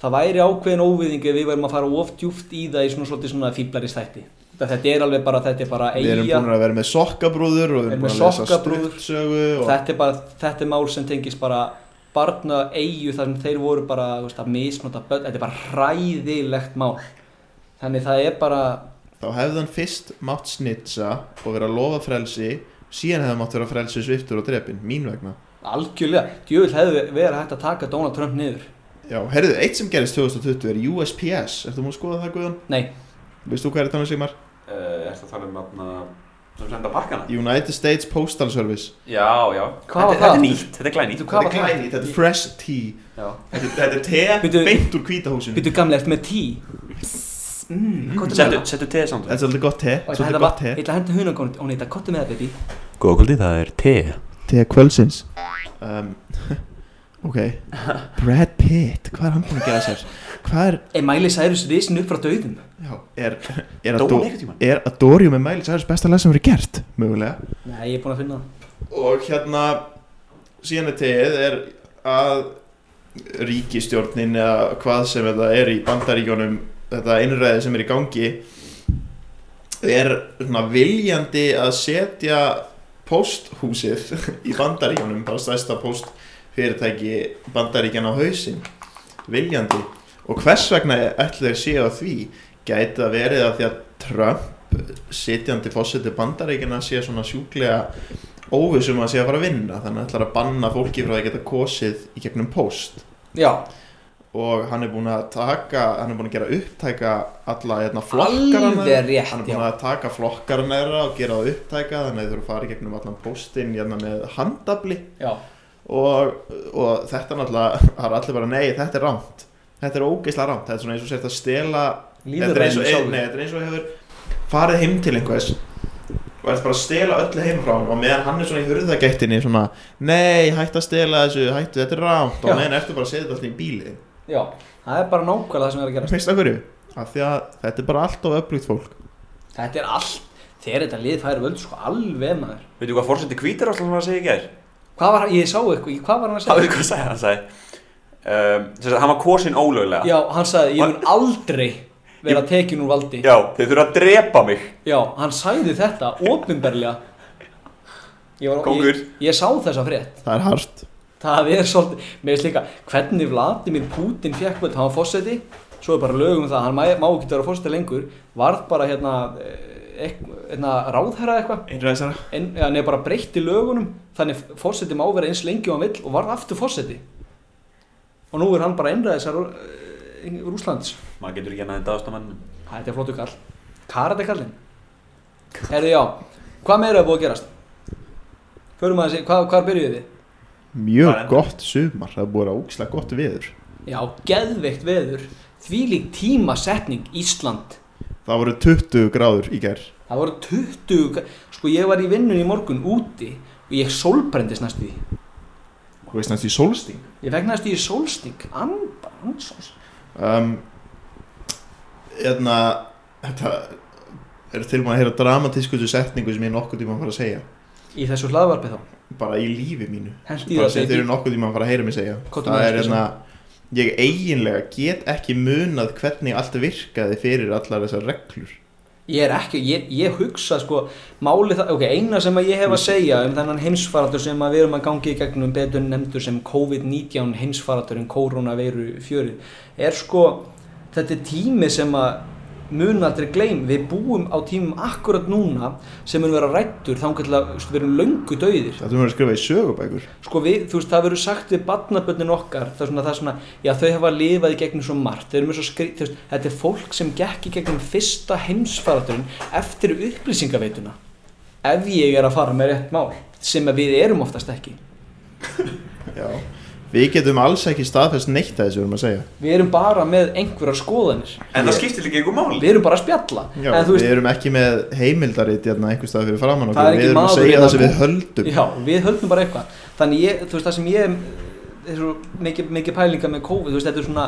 Það væri ákveðin óviðing ef við værum að fara of djúft í það í svona svona þætti þetta er alveg bara, þetta er bara við erum eiga búin að vera með sokkabrúður og við Erum búin að lesa stuttsögu og þetta er bara, þetta er mál sem tengist bara barna eigu þar sem þeir voru bara veist, að misnota börn, þetta er bara hræðilegt mál. Þannig það er bara þá hefði hann fyrst mátt snitsa og vera að lofa frelsi síðan hefði hann mátt vera frelsi sviftur og drepin mín vegna. Algjörlega, djöfull hefði verið hægt að taka Donald Trump niður. Já, herriðu, eitt sem gerist 2020 er USPS ertu múið að skoða það Guðan? nei, veist þú hvað er þetta Sigmar? uh, Ertu að tala um atna, sem senda pakkana? United States Postal Service. Já, já. Hvað var þetta, það? þetta er nýtt, þetta er glænýtt. Hvað var þetta er það? glænýtt, þetta er fresh tea. Já. þetta, þetta er te Bíddu- beint úr hvítahúsinu byrju gamlega eftir með tí mm, gott með Settu, það. settu teð samt. Þetta er svolítið gott te Og ég ætla að svolítið henda gott ég te ætla að henda hunangónu og nýta, kottu með það baby. Góða kvöldi, það er te. Te kvöldsins. Um, Ok, Brad Pitt, hvað er hann búin að gera sér? Hvað er, Er Miley Cyrus risin upp frá döðum? já, er, er, Dó er Adorium með Miley Cyrus besta lag sem verið gert, mögulega Nei, ég er búin að finna það Og hérna, síðan er tegið er að ríkistjórnin eða hvað sem þetta er í bandaríkjónum þetta einræði sem er í gangi er svona viljandi að setja pósthúsið í bandaríkjónum bara stærsta póstfyrirtæki bandaríkjan á hausinn viljandi. Og hvers vegna ætla þeir séu á því? Gæti það verið að því að Trump sitjandi fósiti bandaríkjana sé svona sjúklega óvissum að sé að fara að vinna? Þannig að ætlar að banna fólki frá að geta kosið í gegnum post Já, og hann er búin að taka hann er búin að gera upptæka alla hérna, flokkarana. Alveg rétt hann er búin að taka flokkarana þeirra og gera upptæka þannig að að fara í gegnum allan postin hérna, með handabli já og, og þetta náttúrulega það er allir bara nei þetta er rámt þetta er ógeislega rámt þetta er svona eins og sért að stela þetta er eins og, Lífræðin nei, þetta er eins og hefur farið heim til einhvers og ert bara að stela öllu heim frá hann og meðan hann er svona í hurðagættinni svona nei, hættu að stela þessu, hættu, þetta er rámt og meðan ertu bara að setja þetta alltaf í bílið Já, það er bara nákvæmlega það sem er að gerast. Veist það hverju? Af því að þetta er bara allt of öflugt fólk. Þetta er allt Þegar þetta lið færi völd sko alveg maður. Veitu hvað fórseti hvítar áslan var að segja í gær? Hvað var, ég sá eitthvað, hvað var hann að Það segja? veitu hvað sagði hann? Sagði um, sem sagt, Hann var kosin ólöglega. Já, hann sagði, ég mun aldrei vera tekin úr valdi. Já, þeir þurfa að drepa mig. Já, hann sagði þetta var, Kóngur. ég, ég sá þessa frétt. Það er hart. Það er svolítið, mér veist líka hvernig Vladimir Putin fekk völd, hann var fósetti svo er bara lögum um það, hann má, ekki vera fósetti lengur, varð bara hérna, eh, hérna ráðherra eitthvað. Einræðisara en, ja, þannig fósetti má vera eins lengi og hann vill og varð aftur fósetti og nú er hann bara einræðisar Rúslands Maður getur ekki annað en dáðast á mannum Þetta er flottu kall. Karate kallinn Herðu já, hvað meira er búið að gerast? Förum að þessi, hvað, hvað byrjuðu við? Mjög gott sumar. Það búið að ógislega gott viður Já, geðveikt veður. Þvílík tímasetning Ísland. Það voru 20 gráður í gær. Það voru 20 Sko ég var í vinnun í morgun úti og ég sólbrendist næstu því. Þú veist næst í sólsting Ég fekk næstu í sólsting Amba, ansons um, Hérna Þetta er tilbúin að heyra dramatískutu setningu sem ég nokkuð tíma að fara að segja. Í þessu hlaðvarpi þá? Bara í lífi mínu. Hendi bara það sem þeir eru nokkuð tíma að fara að heyra mig segja. Komdu það með er þessu. hérna ég eiginlega get ekki munað hvernig allt virkaði fyrir allar þessar reglur Ég er ekki, ég, ég hugsa sko Máli það, ok, eina sem að ég hef að segja um þennan heimsfaratur sem að við erum að gangi í gegnum betur nefndur sem COVID-19 heimsfaraturinn koronaveiru fjörið er sko, þetta er tími sem að mun aldrei gleym við búum á tímum akkurat núna sem mun vera rættur þá við erum löngu dauðir. Þetta er að skrifa í sögubækur. Sko við, þú veist, það verður sagt við barnabönnin okkar, það er svona, það er svona já, þau hafa lifað í gegnum svo margt, þau eru með svo skri, þú veist, þetta er fólk sem gekk í gegnum fyrsta heimsfaraturinn eftir upplýsingaveituna ef ég er að fara með rétt mál sem við erum oftast ekki. Já við getum alls ekki staðfest neitt að þessu við erum að segja. Við erum bara með einhverjar skoðanir. En það skiptir líka einhver máli. Við erum bara að spjalla. Já, en þú við erum ekki með heimildarit hérna einhver stað fyrir framann okkur. Við erum að segja hérna. það sem við höldum. Já, við höldum bara eitthvað. Þannig ég, þú veist, það sem ég er svo mikið, mikið pælinga með COVID, þú veist, þetta er svona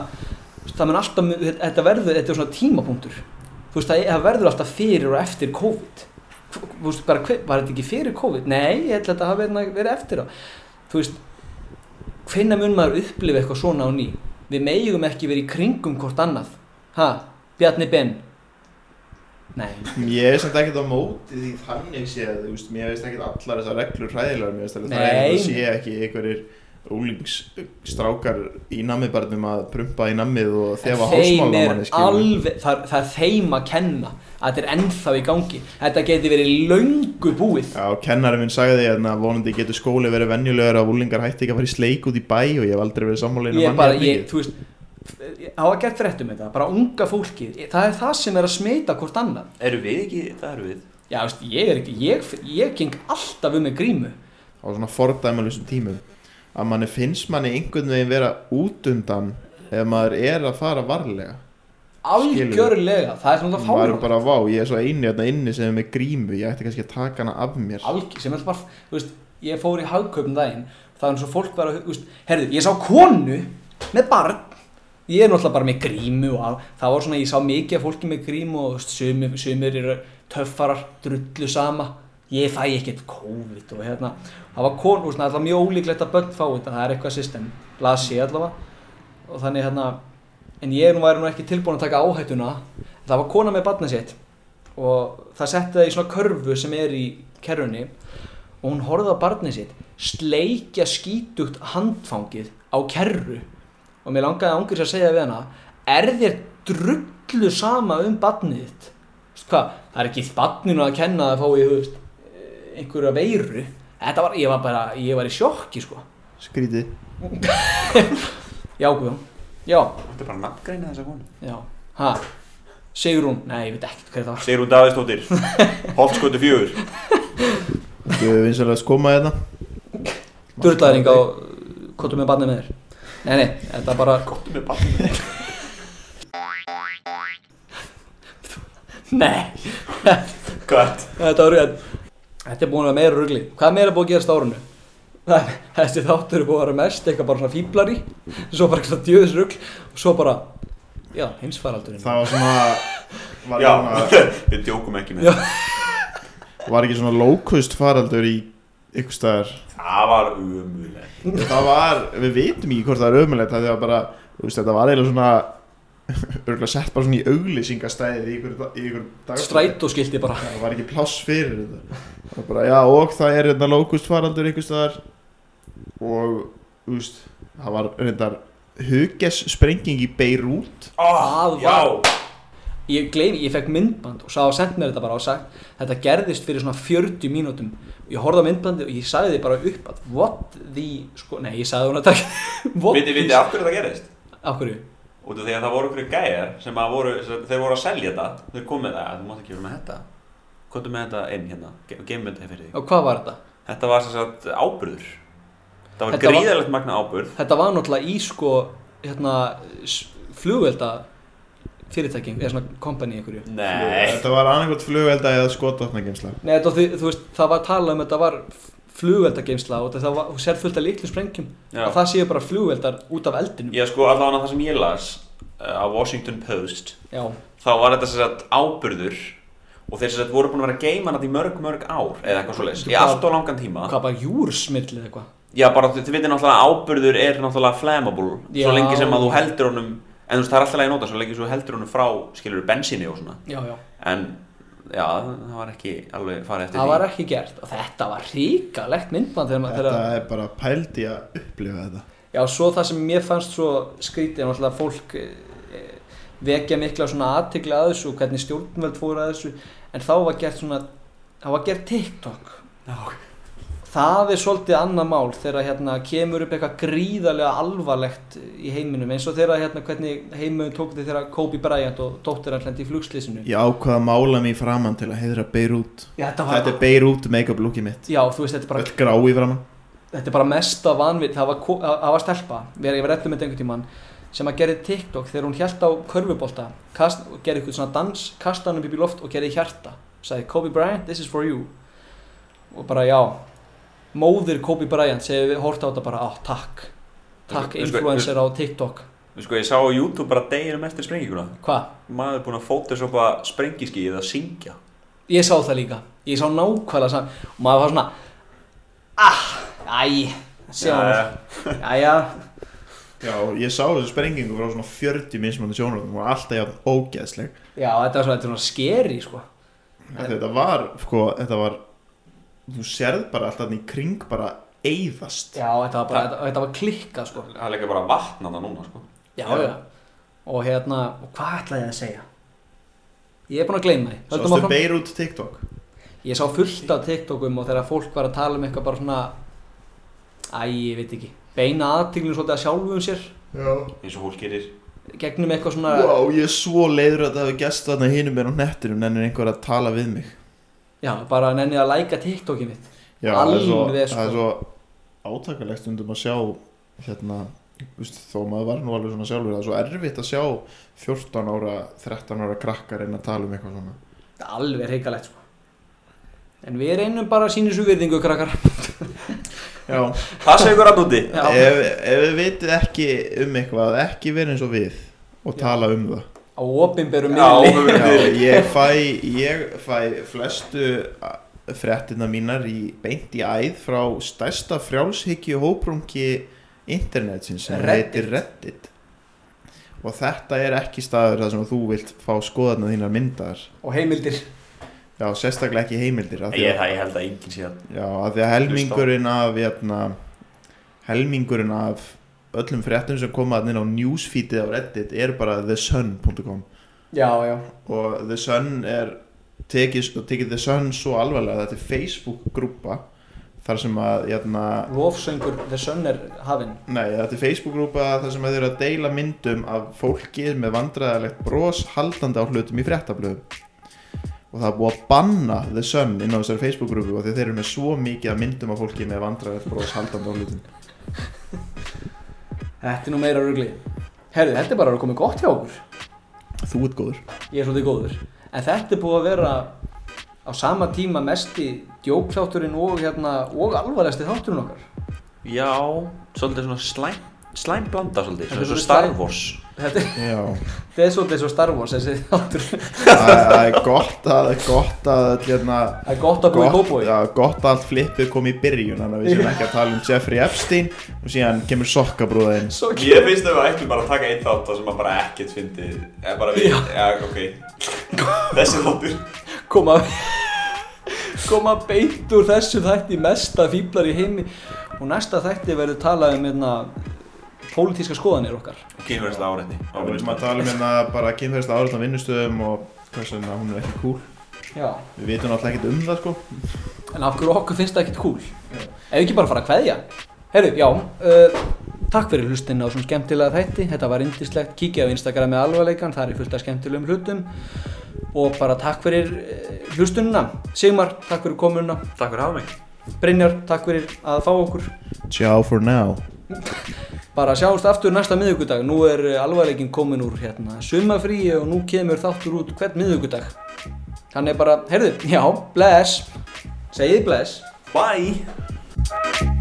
veist, það mun alltaf, þetta verður, þetta er svona tímapunktur. Þú veist, það, verður alltaf fyrir og eftir COVID. Þú veist, bara, var þetta ekki fyrir COVID? Nei, ég held að þetta hafi verið, verið eftir á. Þú veist, hvenær mun maður upplifa eitthvað svona á ný? Við megum ekki verið í kringum hvort annað. Ha, Bjarni Ben? Nei, ég er samt ekkert á móti því þannig séð þú veist, mér veist ekkert allar þessar reglur hræðilegar mér veist alveg það er að sé ekki einhverjir úlingsstrákar í nammibarnum að prumpa í nammið og þefa hálsmálamanni það, það er þeim að kenna að þetta er ennþá í gangi. Þetta geti verið löngu búið. Já, kennari minn sagði að vonandi getur skóli verið venjulegur að úlingar hætti ekki að fara í sleik út í bæ og ég hef aldrei verið sammálein ég bara, ég, þú veist á að gert fréttum þetta, bara unga fólki það er það sem er að smita hvort annað. Eru við ekki, það eru við. Já, veist, ég er ekki, ég, ég geng alltaf um með grímu. Á svona fordæmalusum tímum að manni finnst manni einhvern veginn vera út undan ef maður er að fara varlega algjörlega, það er svona maður fára er bara vá, ég er svo eini hérna inni sem er með grímu ég ætti kannski að taka hana af mér. Algjör, sem er bara, þú veist ég fór í hagkaupum daginn það er eins og fólk bara, þú veist, herðu, ég sá konu með barn. Ég er náttúrulega bara með grímu og það var svona, ég sá mikið fólki með grímu og þú veist, sumir, sumir eru töffarar, drullu sama ég fæ ekkert COVID og hérna það var konu, þú veist, það er alltaf mjög ólíklegt að börn fá þetta, það er eitthvað system las ég allavega. Og þannig hérna en ég nú væri nú ekki tilbúin að taka áhættuna það var kona með barnið sitt. Og það setti það í svona körfu sem er í kerrunni og hún horfði á barnið sitt sleikja skítugt handfangið á kerru. Og mér langaði ángur sér að segja við hana er þér drullu sama um barnið þitt? Hvað, það er ekki barninu að kenna að fái þú veist, eh, einhverja veiru. Þetta var, ég var bara, ég var í sjokki sko. Skrítið. Já Guðjón, já, Þetta er bara nafngreina þessa konu. Já. Ha, Sigrún, nei, ég veit ekkert hver það var. Sigrún Davíðsdóttir. Holtskóti fjögur. Þú hefur vinsalega að skoma hérna. Durlaðring á Kottum með barnið með þér. Nei, nei, þetta er bara Góttu með barnið Nei, Gött þetta var Þetta er búin að vera meira rugli Hvað er meira búið að gerast á árunu? Það- Þessi þáttur er búið að vera mest eitthvað bara svona fíblari Svo bara eitthvað djöðis rugl Og svo bara, já, heimsfaraldurinn. Það var svona Var, Já, svona, við djókum ekki með það var ekki svona lókust faraldur í ykkur staðar? Það var umuleg Það var, við vitum ekki hvort það er ömulegt Það var bara, þú veist, þetta var eiginlega svona Örgulega sett bara svona í auglýsingastæði í ykkur, í ykkur dag Strætóskilti bara. Það var ekki pláss fyrir þetta. Bara, já, og það er hérna lókust faraldur ykkur staðar. Og, veist, það var reyndar Huges sprenging í Beirut Það Já, Ég gleymi, ég fekk myndband og sá að senda mér þetta bara og sagt Þetta gerðist fyrir svona 40 mínútum. Ég horfði á myndbandi og ég sagði því bara upp að What the, sko, nei, ég sagði hún að What viti, viti af hverju það gerist? Af hverju? Út af því að það voru okkur gæjar sem að voru, þeir voru að selja þetta. Þeir komið með það, þú mátt ekki vera með þetta. Kvotu með þetta inn hérna, geymum þetta fyrir því Og hvað var þetta? Þetta var sem sagt áburður. Það var Þetta var- gríðalegt magna áburð. Þetta var náttúrulega í sko hérna flugvelda fyrirtæking eða svona kompani einhverju. Nei. Þetta var annarkvæmt flugvelda eða skototnagemsla Nei, þetta, var því- þú veist, það var talað um þetta var flugveldageimsla og það sér fullt af litlu sprengjum Já. og það séu bara flugveldar út af eldinum. Já sko allavega það sem ég las uh, á Washington Post Já, þá var þetta sem sagt áburður og þeir sagt voru búin að vera að geima þetta í mörg mörg ár eða eitthvað svoleiðis, í Hvað- allt og langan tíma. hvað bara júrsmill eða eitthvað? Já bara þið veitir náttúrulega að áburður er náttúrulega flammable Já. svo lengi sem að þú heldur honum en þú veist það er alltaf að nota svo lengi sem þú heldur honum frá skilur bensíni og svona Já, það var ekki alveg farið eftir það því. var ekki gert. Og þetta var ríkalegt myndband þegar maður Þetta þegar, er bara pælt í að upplifa þetta. Já, svo það sem mér fannst svo skrítið er náttúrulega að fólk eh, vekja mikla svona aðtikla að þessu hvernig stjórnveld fóru að þessu. En þá var gert svona það var gert TikTok. Já. Það er svolítið annað mál þegar hérna kemur upp eitthvað gríðarlega alvarlegt í heiminum eins og þegar hérna hvernig heiminum tók þetta þegar Kobe Bryant og dóttir hann hlendi í flugslýsinu Ég ákvaða að mála mig framann til að heiðra Beirut Já, þetta var Þetta er Beirut make-up lookið mitt. Já, þú veist, þetta er bara Öll grá í framann þetta er bara mesta vanvið það var, það var stelpa, við erum rættum með einhvern tímann sem að gerði TikTok þegar hún hjælt á og gerði eitthvað svona dans, kasta hann upp í loft og gerði hjarta sagði Kobe Bryant, this is for you. Og bara já móðir Kobe Bryant segir við horta á þetta bara, á takk. Takk Við- við- influencer á TikTok. sko ég sá á YouTube bara deginum eftir sprenginguna hvað? maður búinn að photoshopa sprengiskið að syngja. Ég sá það líka, ég sá nákvæmlega saman og maður var svona ah, æ, sjá Jæja. æja, Já, ég sá þessu sprengingu frá svona 40 mismunandi sjónaröndum og alltaf jafn ógeðsleg. Já, þetta var svona, þetta var svona skeri sko. Þetta var, sko, þetta var Þú sérð bara alltaf í kring bara eyðast. Já, þetta var bara, þetta, þetta var klikkað sko. Það er líka bara vatn að það núna sko. Já, Já. já Og hérna, og hvað ætlaði ég að segja? Ég er búinn að gleyma því. Sástu áfram. Beirut TikTok? Ég sá fullt af TikTokum og þegar fólk var að tala um eitthvað bara svona Æ, ég veit ekki Beina aðtíklinu svolítið að sjálfum sér. Já. Eins og fólk gerir. Gegnum eitthvað svona Vá, ég er svo leiður að það hefur gæst þarna hinum mér á nettinum en er einhver að tala við mig Já, bara nennið að læka TikTokið mitt. Já, það svo, Alveg, sko. það er svo átakalegt stundum að sjá hérna, veist, þó maður var nú alveg svona sjálfur það er svo erfitt að sjá 14 ára, 13 ára krakkar reyna að tala um eitthvað svona. Það er alveg reikalegt sko. En við reynum bara að sína svo virðingu krakkar. Já, Passa ykkur að núti ef, ef þið vitið ekki um eitthvað ekki verið eins og við og tala um það Á opinberum Já, miðli. ég fæ, ég fæ flestu fréttina mínar í beint í æð frá stærsta frjálshyggju hóprungi internetsins sem Reddit. heitir Reddit. Og þetta er ekki staður þar sem þú vilt fá skoðarna þínar myndar. Og heimildir. Já, sérstaklega ekki heimildir af því Ég, að, ég held að enginn sé að já, af því að helmingurinn af hérna, helmingurinn af öllum fréttum sem koma inn á newsfeedið á Reddit er bara thesun.com og The Sun er tekið, tekið The Sun svo alvarlega að þetta er Facebook grúpa þar sem að jæna, Lofsöngur The Sun er hafinn. Nei, þetta er Facebook grúpa þar sem að þeir eru að deila myndum af fólki með vandræðalegt bros haldandi á hlutum í fréttablöðum. Og það er búið að banna The Sun inn á þessari Facebook grúpu og þeir eru með svo mikið af myndum af fólki með vandræðalegt bros haldandi á hlutum Þetta er nú meira rugli. Herðu, þetta er bara að koma gott hjá okkur. Þú ert góður. Ég er svolítið góður. En þetta er búið að vera á sama tíma mesti djókþátturinn og, hérna, og alvarlegsti þátturinn okkar. Já, svolítið svona slæm Slæm blanda svolítið, er svona svo Star. Wars. Þetta er, já. Þetta er svolítið svo Star Wars þessi þáttur. Það það er gott að gott að hérna, Það er gott að búið í kópói. já, gott að allt flippið kom í byrjun þannig að við séum ekki að tala um Jeffrey Epstein og síðan kemur sokkabrúðin Ég finnst að við ættum bara að taka einn þátt sem að bara ekkert fyndi Eða bara við, já, ok. Þessi þáttur. Koma koma beint úr þessu þætti mesta fíblar í heimi. Og næsta þætti verður talað um hérna, pólitíska skoðanir okkar. Kynverðslega áreitni og við erum að tala um hérna bara kynferðist árætt á vinnustöðum og hvers vegna hún er ekki cool. Já. við vitum náttúrulega ekkert um það sko. En af hverju okkur finnst það ekkert cool? Ef ekki bara fara að kveðja. Herru, já, uh, takk fyrir hlustin á svona skemmtilega þætti. Þetta var indislegt, kíkja á Instagram með alvarleikan það er fullt af skemmtilegum hlutum. Og bara takk fyrir uh, hlustunina. Sigmar, takk fyrir komuna. Takk fyrir að hafa mig. Brynjar, takk fyrir að fá okkur. Ciao for now bara sjáumst aftur næsta miðugudag nú er uh, alvarleikin komin úr hérna. Sumafríi og nú kemur þáttur út hvern miðugudag þannig bara, heyrðu, já, bless. Segið bless. Bye